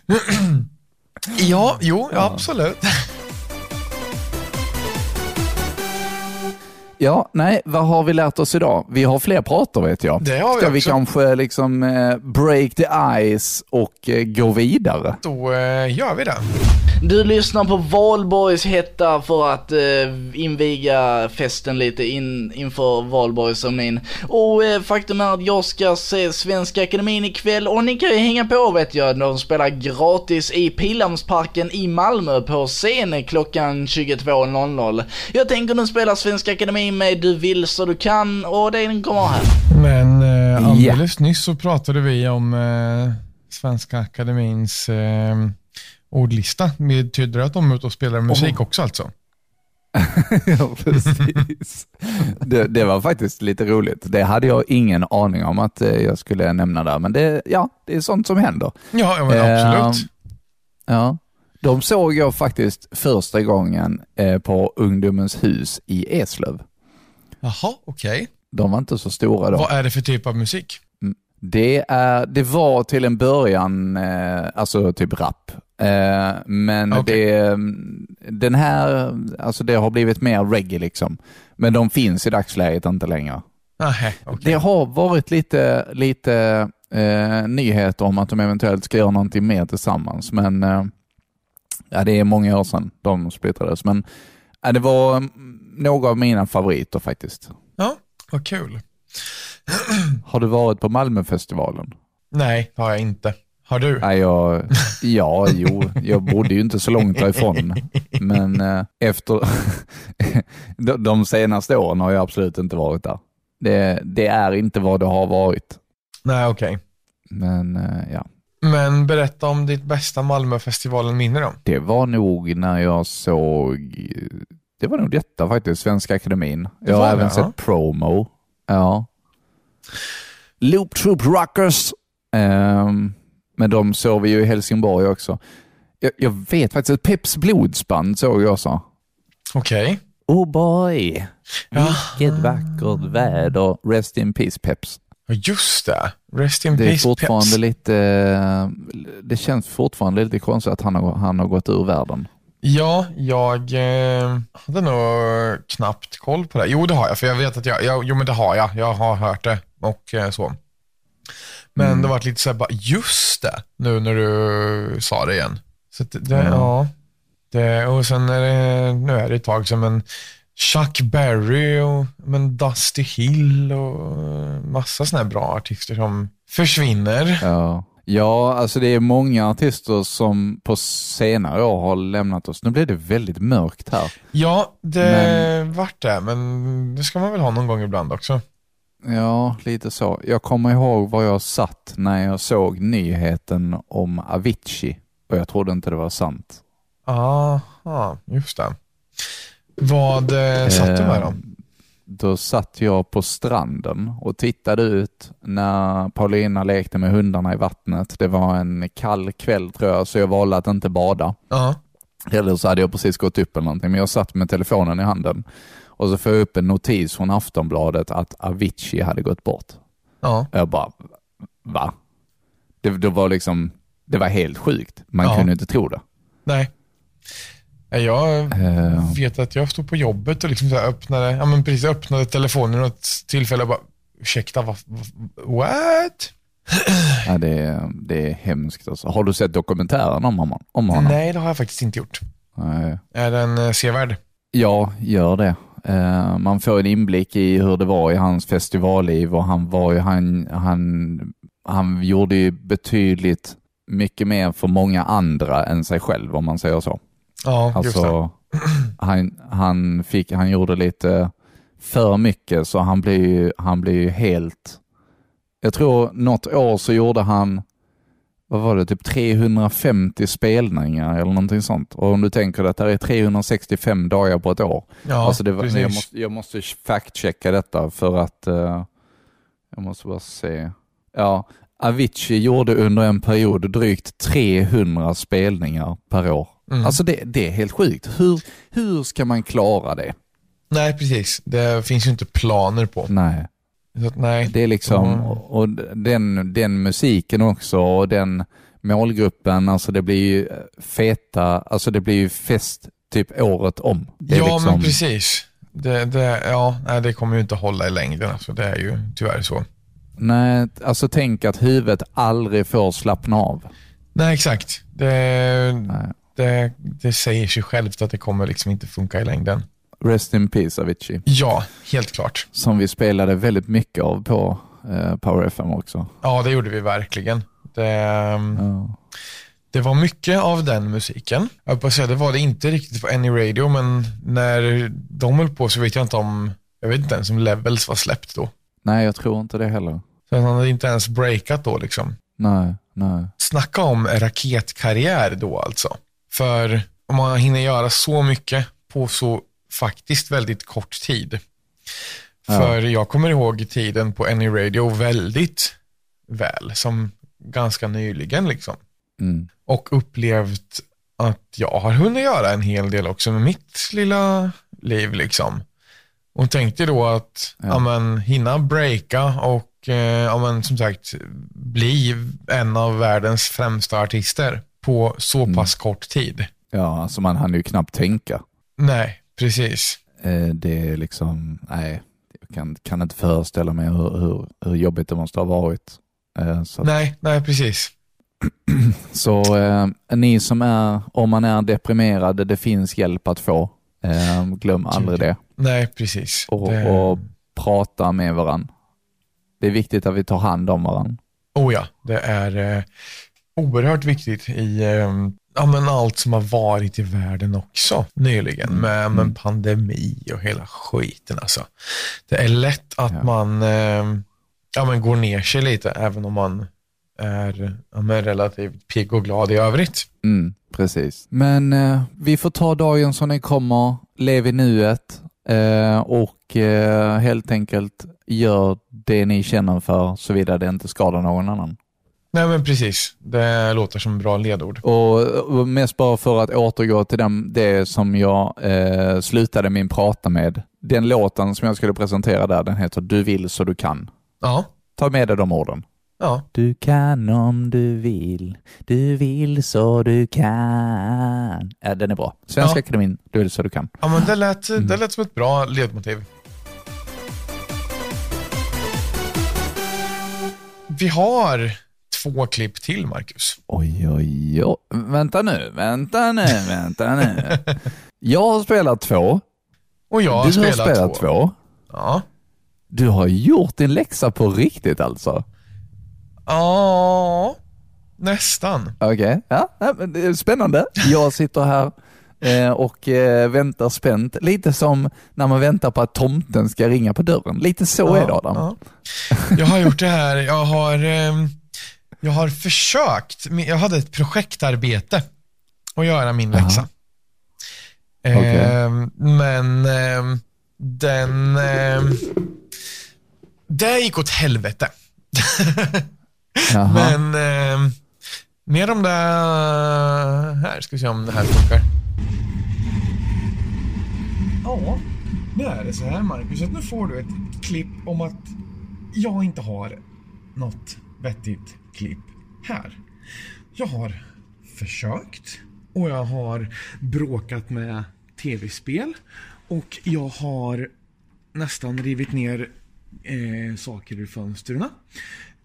[LAUGHS] ja, jo, ja, absolut.
Ja, nej, vad har vi lärt oss idag? Vi har fler prator vet jag.
Det har vi
Ska vi
också.
kanske liksom eh, break the ice och eh, gå vidare?
Då eh, gör vi det.
Du lyssnar på Valborgs hetta för att eh, inviga festen lite in, inför Valborgscermonin. Och eh, faktum är att jag ska se Svenska Akademin ikväll och ni kan ju hänga på vet jag. De spelar gratis i Pildammsparken i Malmö på scen klockan 22.00. Jag tänker nu spela Svenska Akademin med Du vill så du kan och den kommer här.
Men eh, alldeles nyss så pratade vi om eh, Svenska Akademins eh, ordlista. Betyder det att de är ute och spelar musik också alltså? [LAUGHS]
ja, precis. Det, det var faktiskt lite roligt. Det hade jag ingen aning om att eh, jag skulle nämna där, men det, ja, det är sånt som händer.
Ja, ja men
Eh,
absolut.
Ja. De såg jag faktiskt första gången eh, på Ungdomens hus i Eslöv.
Jaha, okej.
De var inte så stora då.
Vad är det för typ av musik?
Det, är, det var till en början eh, alltså typ rap. Eh, men
Okej.
det, den här, alltså det har blivit mer reggae liksom. Men de finns i dagsläget inte längre.
Nej, okej.
Det har varit lite, lite eh, nyheter om att de eventuellt ska göra någonting mer tillsammans, men eh, ja, det är många år sedan de splittrades. Men det var mm, några av mina favoriter faktiskt.
Ja, vad kul. [CLEARS THROAT]
Har du varit på Malmöfestivalen?
Nej, det har jag inte. Har du?
Nej, jag, ja, jo, jag bodde ju inte så långt därifrån. Men eh, efter [LAUGHS] de, senaste åren har jag absolut inte varit där. Det, det är inte vad det har varit.
Nej, okej.
Men eh, ja,
Men berätta om ditt bästa Malmöfestivalen-minne då.
det var nog när jag såg, det var nog detta faktiskt, Svenska Akademin. Jag har
det,
även
ja.
sett promo. Ja. Loop Troop Rockers. Ehm, men de såg vi ju i Helsingborg också. Jag, jag vet faktiskt, Peps blodsband såg jag också.
Okej.
Oh boy,
Ja.
vilket vackert väder. Rest in peace Peps.
Ja, just det. Rest in
Det är
peace,
fortfarande
Peps.
lite, det känns fortfarande lite konstigt att han har, han har gått ur världen.
Ja, jag eh, hade nog knappt koll på det. Jo, det har jag, för jag vet att jag, jag jo men det har jag. Jag har hört det och eh, så. Men
Mm.
det var lite så här bara, just det, nu när du sa det igen. Så det, det,
Ja.
ja. Det, och sen är det, nu är det ett tag sedan, men Chuck Berry och men Dusty Hill och massa sådana här bra artister som försvinner.
Ja. Ja, alltså det är många artister som på senare år har lämnat oss. Nu blev det väldigt mörkt här.
Ja, det vart det, men det ska man väl ha någon gång ibland också.
Ja, lite så. Jag kommer ihåg var jag satt när jag såg nyheten om Avicii och jag trodde inte det var sant.
Aha, just det. Vad eh, satt du med då?
Då satt jag på stranden och tittade ut när Paulina lekte med hundarna i vattnet. Det var en kall kväll tror jag, så jag valde att inte bada.
Ja.
Eller så hade jag precis gått upp eller någonting, men jag satt med telefonen i handen. Och så får jag upp en notis från Aftonbladet att Avicii hade gått bort.
Ja.
Jag bara, va? Det, det var liksom, det var helt sjukt. Man
Ja.
kunde inte tro det.
Nej. Jag
Eh,
vet att jag stod på jobbet och liksom så öppnade, ja, men precis öppnade telefonen och ett tillfälle och bara, ursäkta, vad, what? [CLEARS THROAT]
ja, det, är- det är hemskt alltså. Har du sett dokumentären om honom? Om honom?
Nej, det har jag faktiskt inte gjort.
Nej.
Är den eh, sevärd?
Ja, gör det. Eh, man får en inblick i hur det var i hans festivalliv och han var ju, han, han, han gjorde ju betydligt mycket mer för många andra än sig själv om man säger så.
Ja.
Alltså, han, han, fick, han gjorde lite för mycket så han blev ju, han blev ju helt... Jag tror något år så gjorde han, vad var det, typ 350 spelningar eller någonting sånt. Och om du tänker att det är 365 dagar på ett år.
Ja,
alltså det var, jag, måste, jag måste fact-checka detta för att eh, jag måste bara se. Ja, Avicii gjorde under en period drygt 300 spelningar per år.
Mm.
Alltså det, det är helt sjukt. Hur, hur ska man klara det?
Nej, precis. Det finns ju inte planer på.
Nej,
att, nej.
det är liksom,
Mm.
och, den, den musiken också och den målgruppen, alltså det blir ju feta, alltså det blir ju fest typ året om.
Ja,
liksom,
men precis. det, det, ja, nej, det kommer ju inte hålla i längden. Alltså. Det är ju tyvärr så.
Nej, alltså tänk att huvudet aldrig får slappna av.
Nej, exakt. Det,
Nej.
Det, det säger sig självt att det kommer liksom inte funka i längden.
Rest in peace Avicii.
Ja, helt klart.
Som vi spelade väldigt mycket av på eh, Power FM också.
Ja, det gjorde vi verkligen. Det,
Ja.
det var mycket av den musiken. Jag på säga, det var det inte riktigt på Any Radio, men när de höll på så vet jag inte om, jag vet inte ens om Levels var släppt då.
Nej, jag tror inte det heller.
Så han hade inte ens breakat då liksom.
Nej, nej.
Snacka om raketkarriär då alltså. För om man hinner göra så mycket på så faktiskt väldigt kort tid.
Ja.
För jag kommer ihåg tiden på Any Radio väldigt väl, som ganska nyligen liksom.
Mm.
Och upplevt att jag har hunnit göra en hel del också med mitt lilla liv liksom. Och tänkte då att
Ja.
ja. men, hinna breaka och eh, ja, men, som sagt bli en av världens främsta artister på så
Mm.
pass kort tid.
Ja, alltså man hann ju knappt tänka.
Nej, precis.
Eh, det är liksom, nej, jag kan, kan inte föreställa mig hur, hur, hur jobbigt det måste ha varit. Eh, att-
Nej, nej, precis. [CLEARS THROAT]
Så eh, ni som är, om man är deprimerad, det finns hjälp att få. Eh, glöm aldrig det.
Nej, precis.
Och,
det...
och prata med varandra. Det är viktigt att vi tar hand om varandra.
Oh ja, det är eh, oerhört viktigt i eh, ja, men allt som har varit i världen också nyligen med, med pandemi och hela skiten. Alltså. Det är lätt att
Ja.
man eh, ja, men går ner sig lite även om man är ja, men relativt pigg och glad i övrigt.
Mm, precis. Men eh, vi får ta dagen som den kommer, lev i nuet eh, och eh, helt enkelt gör det ni känner för såvida det inte skadar någon annan.
Nej men precis, det låter som bra ledord.
Och, mest bara för att återgå till den, det som jag eh, slutade min prata med. Den låten som jag skulle presentera där, den heter Du vill så du kan.
Ja,
Ta med dig de orden.
ja.
Du kan om du vill, du vill så du kan. Ja, den är bra. Svenska
Ja.
Akademin, du vill så du kan.
ja men det lät, det lät som ett bra ledmotiv. Vi har två klipp till, Marcus.
Oj, oj, oj. Vänta nu, vänta nu, vänta nu. Jag har spelat två.
Och jag har
du
spelat,
har spelat
två.
två.
Ja.
Du har gjort din läxa på riktigt alltså?
Ja, nästan.
Okej, ja, ja, spännande. Jag sitter här eh, och eh, väntar spänt. Lite som när man väntar på att tomten ska ringa på dörren. Lite så är det Adam.
Ja. Jag har gjort det här, jag har, ehm, jag har försökt, jag hade ett projektarbete att göra min läxa.
Okej.
Ehm, Men ehm, den, ehm, det gick åt helvete. [LAUGHS] Men ehm, mer om det här, ska vi se om det här funkar. Ja, nu är det så här Marcus, att nu får du ett klipp om att jag inte har något vettigt klipp här. Jag har försökt och jag har bråkat med tv-spel och jag har nästan rivit ner eh, saker ur fönstren.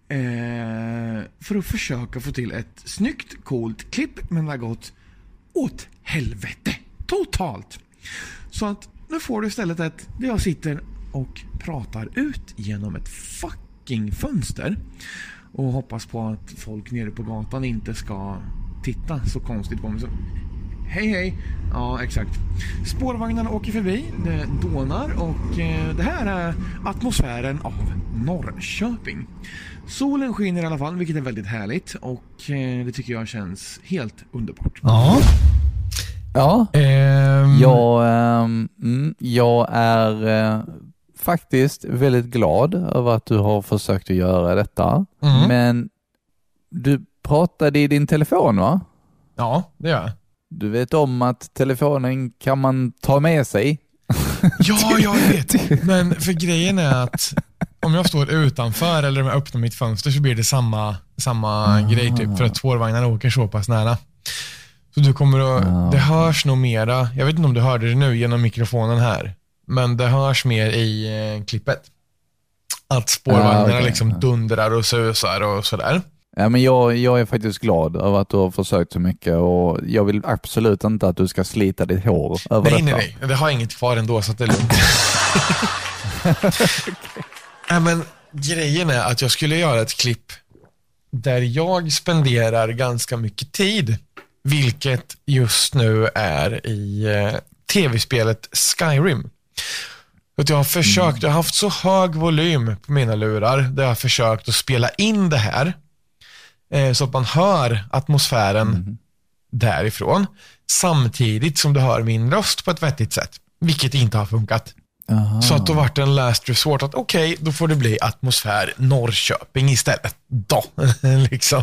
Eh, för att försöka få till ett snyggt, coolt klipp, men det har gått åt helvete. Totalt. Så att nu får du istället ett där jag sitter och pratar ut genom ett fucking fönster. Och hoppas på att folk nere på gatan inte ska titta så konstigt på mig. Så, hej hej! Ja, exakt. Spårvagnarna åker förbi, det dånar och eh, det här är atmosfären av Norrköping. Solen skiner i alla fall, vilket är väldigt härligt och eh, det tycker jag känns helt underbart.
Ja.
Ja,
Ehm,
jag, mm, jag är eh, faktiskt väldigt glad över att du har försökt att göra detta.
Mm.
Men du pratade i din telefon va?
Ja, det gör jag.
Du vet om att telefonen kan man ta med sig? [LAUGHS]
Ja, jag vet. Men för grejen är att om jag står utanför eller om jag öppnar mitt fönster så blir det samma, samma grej typ. För att spårvagnarna åker så pass nära. Så du kommer att,
Ah.
det hörs nog mera, jag vet inte om du hörde det nu genom mikrofonen här. Men det hörs mer i eh, klippet. Att spårvagnarna
Ah, okej.
liksom dundrar och susar och sådär.
Ja, men jag, jag är faktiskt glad över att du har försökt så mycket och jag vill absolut inte att du ska slita ditt hår över
Nej,
detta.
nej, nej. Det har inget kvar ändå, så att det är lugnt. [LAUGHS] Nej, men grejen är att jag skulle göra ett klipp där jag spenderar ganska mycket tid, vilket just nu är i eh, tv-spelet Skyrim. Att jag har försökt, jag har haft så hög volym på mina lurar där jag har försökt att spela in det här eh, så att man hör atmosfären därifrån samtidigt som du hör min röst på ett vettigt sätt. Vilket inte har funkat.
Aha.
Så att då vart det en last resort att okej, då får det bli atmosfär Norrköping istället. Då, [LAUGHS] liksom.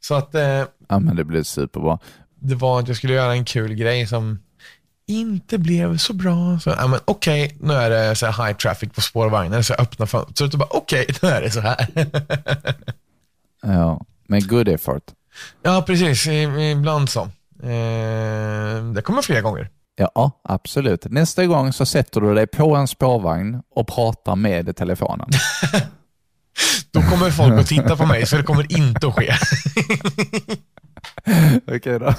Så att eh,
Ja, men det blir superbra.
det var att jag skulle göra en kul grej som inte blev så bra. Så, ja, men okej, nu är det så här high traffic på spårvagnen, så jag öppnar fönstret och bara okej, [LAUGHS] nu är det så här. [LAUGHS]
Ja, med good effort.
ja, precis. Ibland så. Eh, det kommer fler gånger.
Ja, absolut. Nästa gång så sätter du dig på en spårvagn och pratar med telefonen. [LAUGHS]
Då kommer folk att titta på mig, så det kommer inte att ske.
Okej då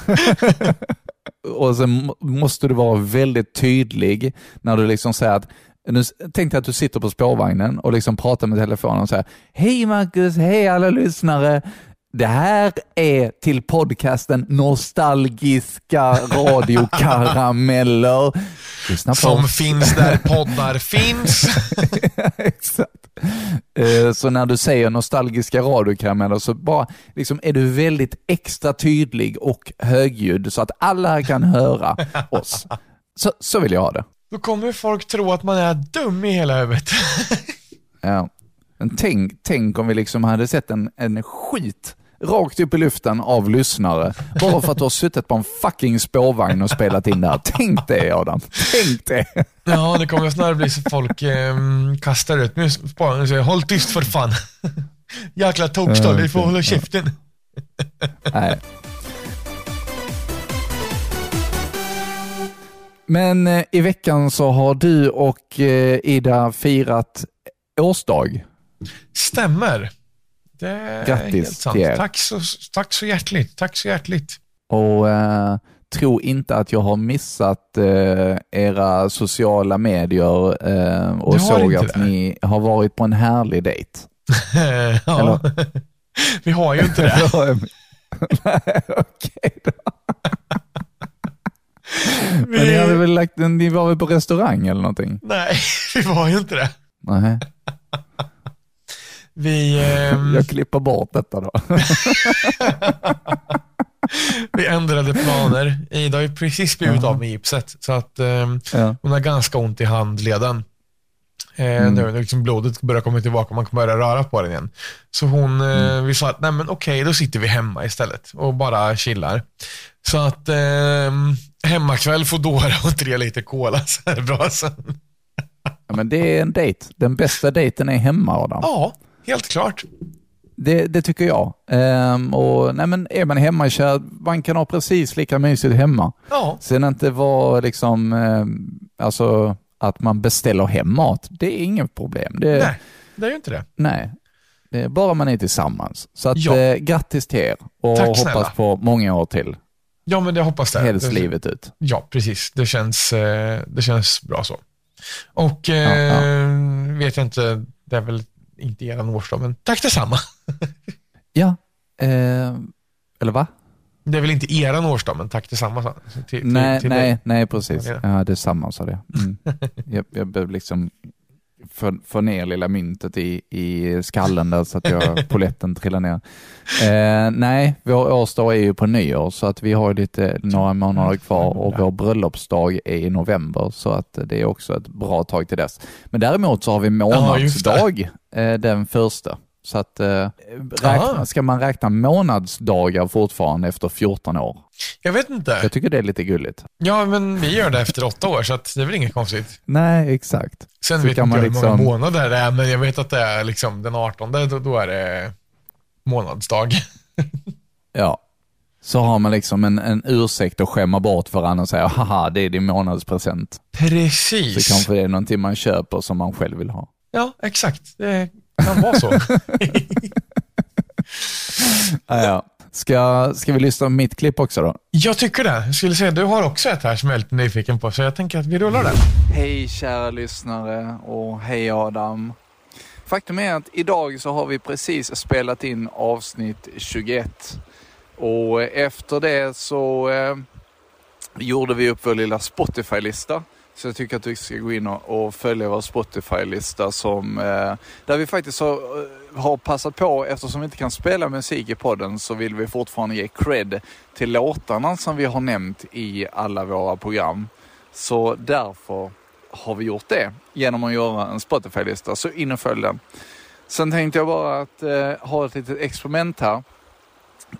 och sen måste du vara väldigt tydlig när du liksom säger att nu tänk dig att du sitter på spårvagnen och liksom pratar med telefonen och säger Hej Marcus, hej alla lyssnare. Det här är till podcasten Nostalgiska radiokarameller. [LAUGHS]
Som finns där [LAUGHS] poddar finns.
Exakt. Eh, Så när du säger nostalgiska radiokarameller så bara liksom är du väldigt extra tydlig och högljudd så att alla kan höra [LAUGHS] oss. Så, så vill jag ha det.
Då kommer folk tro att man är dum i hela huvudet.
Ja. Men tänk, tänk om vi liksom hade sett en, en skit rakt upp i luften av lyssnare bara för att du har suttit på en fucking spårvagn och spelat in det här. Tänk det Adam. Tänk det.
Ja, det kommer snarare bli så folk eh, kastar ut mig och säger håll tyst för fan. [LAUGHS] Jäkla tokstoll, du får hålla käften.
Nej. Men eh, i veckan så har du och eh, Ida firat årsdag.
Stämmer. Det är
Grattis
helt sant.
till er.
Tack så, tack så hjärtligt. Tack så hjärtligt.
Och eh, tro inte att jag har missat eh, era sociala medier eh, och såg att
det?
ni har varit på en härlig dejt. [LAUGHS]
ja. [LAUGHS] Vi har ju inte det. [LAUGHS]
Nej, okej då. Men ni, hade
Vi...
väl lagt, ni var väl på restaurang eller någonting?
Nej, vi var ju inte det.
Nej.
Vi, ehm,
Jag klipper bort detta då. [LAUGHS]
vi ändrade planer. Ida har ju precis blivit av med gipset. Så att ehm,
Ja.
hon har ganska ont i handleden. Eh,
Mm.
Nu liksom blodet börjar komma tillbaka och man kan börja röra på den igen. Så hon,
Mm.
eh, vi sa att nej men okej, då sitter vi hemma istället och bara chillar. Så att eh, hemmakväll Foodora [LAUGHS] och tre liter cola så är det bra sen.
Ja, men det är en dejt. Den bästa dejten är hemma Adam.
Ja, helt klart.
Det, det tycker jag. Ehm, och, nej, men är man hemmakär, man kan ha precis lika mysigt hemma.
Ja,
Sen inte vara liksom, ehm, alltså att man beställer hem mat. Det är inget problem. Det,
nej, det är ju inte det.
nej. Det är bara man är tillsammans. Så att,
Ja.
eh, grattis till er och
Tack
hoppas
snälla.
på många år till.
Ja, men jag hoppas det.
Helst
det,
livet ut.
Ja, precis. Det känns, eh, det känns bra så. Och eh,
Ja,
vet jag inte, det är väl inte eran årsdag, men tack detsamma. [LAUGHS]
Ja, eh, eller va?
Det är väl inte eran årsdag, men tack detsamma. sa- Till, till,
nej,
till
nej,
dig.
nej, precis.
Ja.
Ja, det är samma sa det. Mm. [LAUGHS] jag, jag behöver liksom få, få ner lilla myntet i, i skallen där så att jag, [LAUGHS] poletten trillar ner. Eh, nej, vår årsdag är ju på nyår så att vi har lite, några månader kvar och vår bröllopsdag är i november så att det är också ett bra tag till dess. Men däremot så har vi månadsdag eh, den första. Så att eh, räkna, ska man räkna månadsdagar fortfarande efter 14 år?
Jag vet inte.
Jag tycker det är lite gulligt.
Ja, men vi gör det efter åtta år, så det är väl inget konstigt.
Nej, exakt.
Sen
Så
vet inte jag hur många
liksom-
månader det är, men jag vet att det är liksom den 18, då, då är det månadsdag. [LAUGHS]
Ja. Så har man liksom en, en ursäkt att skämma bort varandra och säga haha, det är din månadspresent.
Precis.
Så kanske det är någonting man köper som man själv vill ha.
Ja, exakt. Det kan vara så. [LAUGHS]
Ja, ja. Ska, ska vi lyssna på mitt klipp också då?
jag tycker det. Jag skulle säga, du har också ett här som jag är lite nyfiken på, så jag tänker att vi rullar den.
Hej kära lyssnare och hej Adam. Faktum är att idag så har vi precis spelat in avsnitt 21. Och efter det så eh, gjorde vi upp vår lilla Spotify-lista. Så jag tycker att du ska gå in och, och följa vår Spotify-lista som eh, där vi faktiskt har, eh, har passat på, eftersom vi inte kan spela musik i podden så vill vi fortfarande ge cred till låtarna som vi har nämnt i alla våra program. Så därför har vi gjort det genom att göra en Spotify-lista. Så in och följ den. Sen tänkte jag bara att eh, ha ett litet experiment här.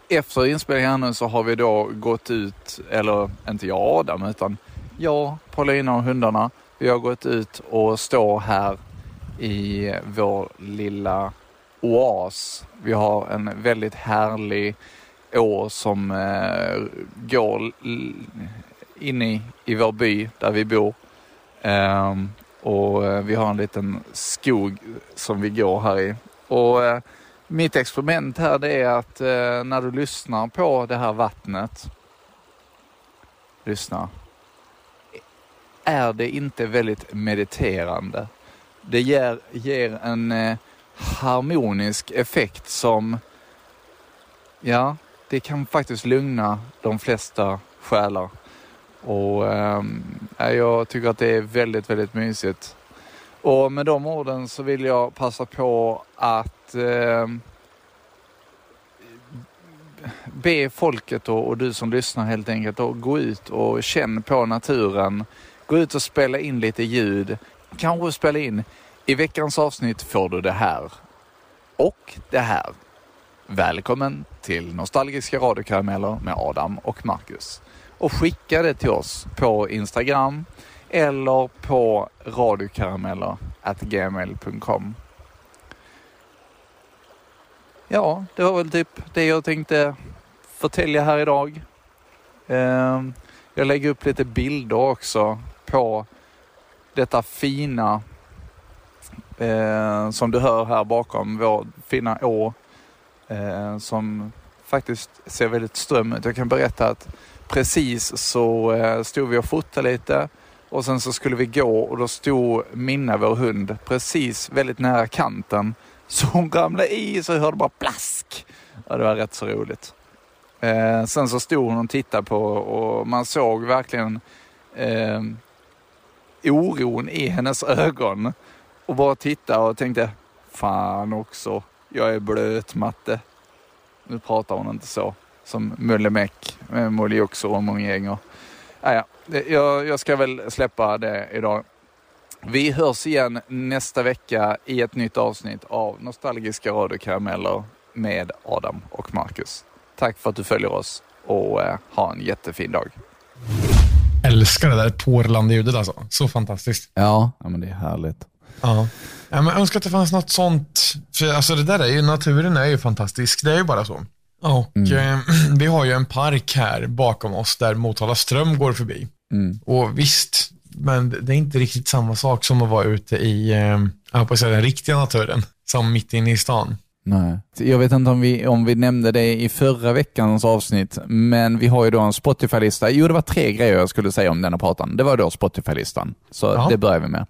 Efter inspelningen här nu så har vi då gått ut, eller inte jag och Adam, utan jag, Paulina och hundarna. Vi har gått ut och står här i vår lilla oas. Vi har en väldigt härlig å som eh, går in i, i vår by där vi bor. Ehm, och eh, vi har en liten skog som vi går här i. Och eh, mitt experiment här det är att eh, när du lyssnar på det här vattnet, lyssna, är det inte väldigt mediterande? Det ger, ger en eh, harmonisk effekt som, ja, det kan faktiskt lugna de flesta själar. Och eh, jag tycker att det är väldigt, väldigt mysigt. Och med de orden så vill jag passa på att eh, be folket och, och du som lyssnar helt enkelt att gå ut och känn på naturen. Gå ut och spela in lite ljud. Kanske spela in i veckans avsnitt får du det här. Och det här. Välkommen till Nostalgiska radiokarameller med Adam och Marcus. Och skicka det till oss på Instagram eller på radiokarameller.gmail.com Ja, det var väl typ det jag tänkte förtälja här idag. Ehm, jag lägger upp lite bilder också på detta fina eh, som du hör här bakom vår fina å eh, som faktiskt ser väldigt ström ut. Jag kan berätta att precis så eh, stod vi och fotade lite och sen så skulle vi gå och då stod Minna, vår hund, precis väldigt nära kanten. Så hon ramlade i så jag hörde bara plask. Ja, det var rätt så roligt. Eh, sen så stod hon och tittade på och man såg verkligen eh, oron i hennes ögon. Och bara tittade och tänkte, fan också, jag är blöt matte. Nu pratar hon inte så som Mullemäck eh, med Mulle också och många gänger. Ah, jag, jag ska väl släppa det idag. Vi hörs igen nästa vecka i ett nytt avsnitt av Nostalgiska radiokarameller med Adam och Marcus. Tack för att du följer oss och eh, ha en jättefin dag.
Älskar det där porlande ljudet alltså. Så fantastiskt.
Ja, ja men det är härligt.
Ja. Ja, men jag önskar att det fanns något sånt. För alltså det där är ju, naturen är ju fantastisk. Det är ju bara så. Och eh, [CLEARS THROAT] vi har ju en park här bakom oss där Motala ström går förbi.
Mm.
Och visst, men det är inte riktigt samma sak som att vara ute i, eh, jag hoppas säga den riktiga naturen. Som mitt inne i stan.
Nej. Jag vet inte om vi, om vi nämnde det i förra veckans avsnitt, men vi har ju då en Spotify-lista. Jo, det var tre grejer jag skulle säga om denna pratan. Det var då Spotify-listan, så
Ja.
det börjar vi med.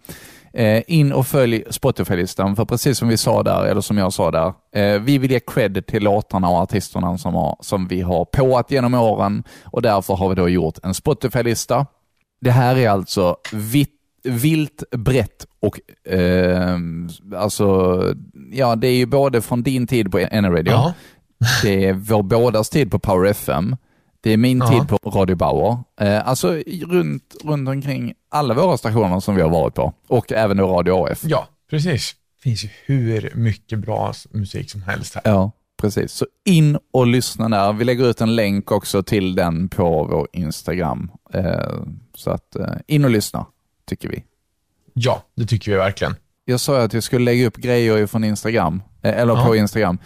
Eh, in och följ Spotify-listan, för precis som vi sa där, eller som jag sa där, eh, vi vill ge cred till låtarna och artisterna som, har, som vi har påat genom åren och därför har vi då gjort en Spotify-lista. Det här är alltså vitt vilt, brett och eh, alltså, ja det är ju både från din tid på N-Radio,
Ja.
det är vår bådas tid på Power FM, det är min
Ja.
tid på Radio Bauer. Eh, alltså runt, runt omkring alla våra stationer som vi har varit på och även då Radio AF.
Ja, precis. Det finns ju hur mycket bra musik som helst här.
Ja, precis. Så in och lyssna där. Vi lägger ut en länk också till den på vår Instagram. Eh, så att eh, in och lyssna, tycker vi.
Ja, det tycker vi verkligen.
Jag sa att jag skulle lägga upp grejer från Instagram, eh, eller på
Ja.
Instagram.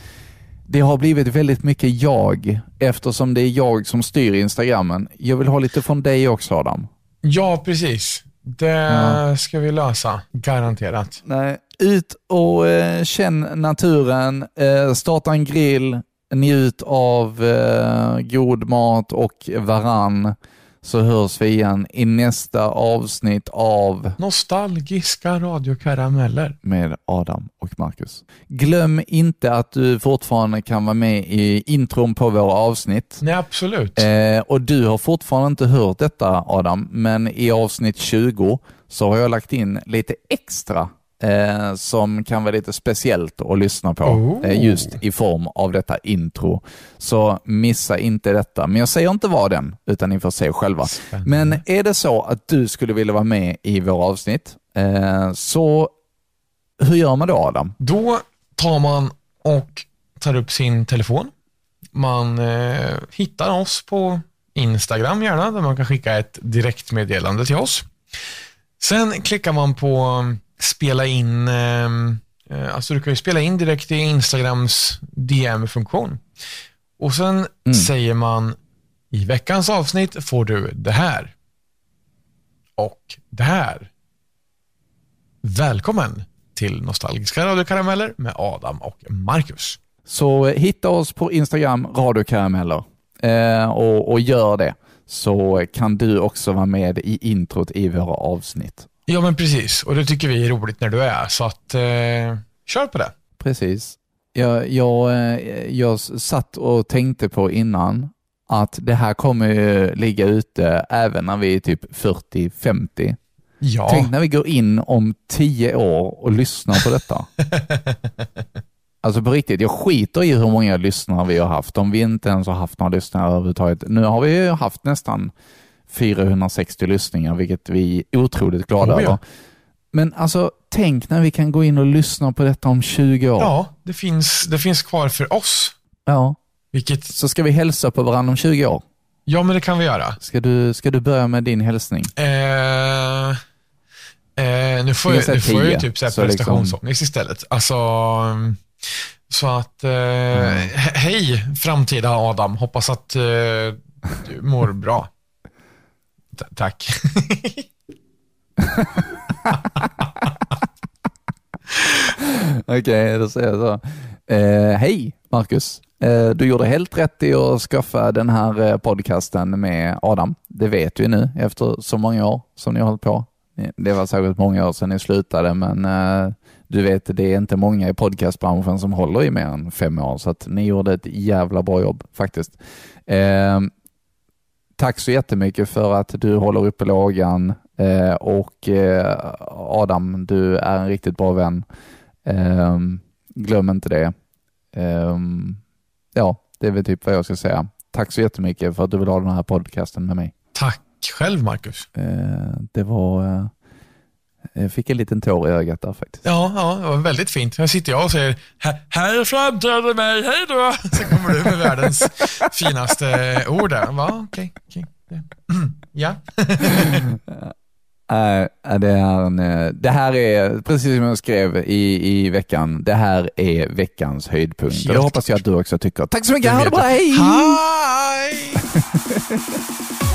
det har blivit väldigt mycket jag eftersom det är jag som styr Instagrammen. Jag vill ha lite från dig också Adam.
Ja, precis. Det
Ja.
ska vi lösa. Garanterat.
Nej, ut och eh, känn naturen, eh, starta en grill, njut av eh, god mat och varann. Så hörs vi igen i nästa avsnitt av
Nostalgiska radiokarameller.
med Adam och Marcus. Glöm inte att du fortfarande kan vara med i intron på våra avsnitt.
Nej, absolut.
Eh, och du har fortfarande inte hört detta Adam, men i avsnitt 20 så har jag lagt in lite extra eh, som kan vara lite speciellt att lyssna på
Oh.
eh, just i form av detta intro. Så missa inte detta. Men jag säger inte vad den, utan ni får se själva.
Spännande.
Men är det så att du skulle vilja vara med i våra avsnitt, eh, så hur gör man då Adam?
Då tar man och tar upp sin telefon. Man eh, hittar oss på Instagram gärna, där man kan skicka ett direktmeddelande till oss. Sen klickar man på spela in, eh, eh, alltså du kan ju spela in direkt i Instagrams DM-funktion. Och sen säger man i veckans avsnitt får du det här. Och det här. Välkommen till Nostalgiska radiokarameller med Adam och Marcus.
Så eh, hitta oss på Instagram, radiokarameller, eh, och, och gör det. Så kan du också vara med i introt i våra avsnitt.
Ja, men precis. Och det tycker vi är roligt när du är, så att eh, kör på det.
Precis. Jag, jag, eh, jag satt och tänkte på innan att det här kommer ju ligga ute även när vi är typ 40-50.
Ja,
Tänk när vi går in om 10 år och lyssnar på detta. [LAUGHS] Alltså på riktigt, jag skiter i hur många lyssnare vi har haft. Om vi inte ens har haft några lyssnare överhuvudtaget. Nu har vi ju haft nästan 460 lyssningar, vilket vi är otroligt glada
Oh, ja.
över. Men alltså, tänk när vi kan gå in och lyssna på detta om 20 år.
ja det, finns, det finns kvar för oss.
Ja.
Vilket,
Så ska vi hälsa på varandra om 20 år.
ja, men det kan vi göra.
Ska du, ska du börja med din hälsning?
Eh, eh, nu får jag,
säger
nu får jag typ så här
så liksom-
prestationsångest istället. Alltså, mm, så att, eh, he- hej framtida Adam. Hoppas att eh, du mår bra. T- tack. [LAUGHS]
Okej, då säger jag så. Eh, Hej Marcus. Eh, du gjorde helt rätt i att skaffa den här eh, podcasten med Adam. Det vet vi nu efter så många år som ni har hållit på. Eh, det var säkert många år sedan ni slutade, men eh, du vet, det är inte många i podcastbranschen som håller i mer än fem år, så att ni gjorde ett jävla bra jobb faktiskt. Eh, Tack så jättemycket för att du håller uppe lågan eh, och eh, Adam, du är en riktigt bra vän. Ehm, glöm inte det. Ehm, ja, det är väl typ vad jag ska säga. Tack så jättemycket för att du vill ha den här podcasten med mig.
Tack själv Marcus.
Eh, det var... Eh, jag fick en liten tår i ögat där faktiskt.
Ja, ja, det var väldigt fint. Här sitter jag och säger, "Här- här framträder mig, hej då. Sen kommer du med världens finaste ord där. Va, okej, okej. [CLEARS THROAT] Ja.
Eh, det, är en, eh, det här är, precis som jag skrev i, i veckan, det här är veckans höjdpunkt. Och det hoppas jag att du också tycker. Tack så mycket, ha det bra, hej!
Hej! [LAUGHS]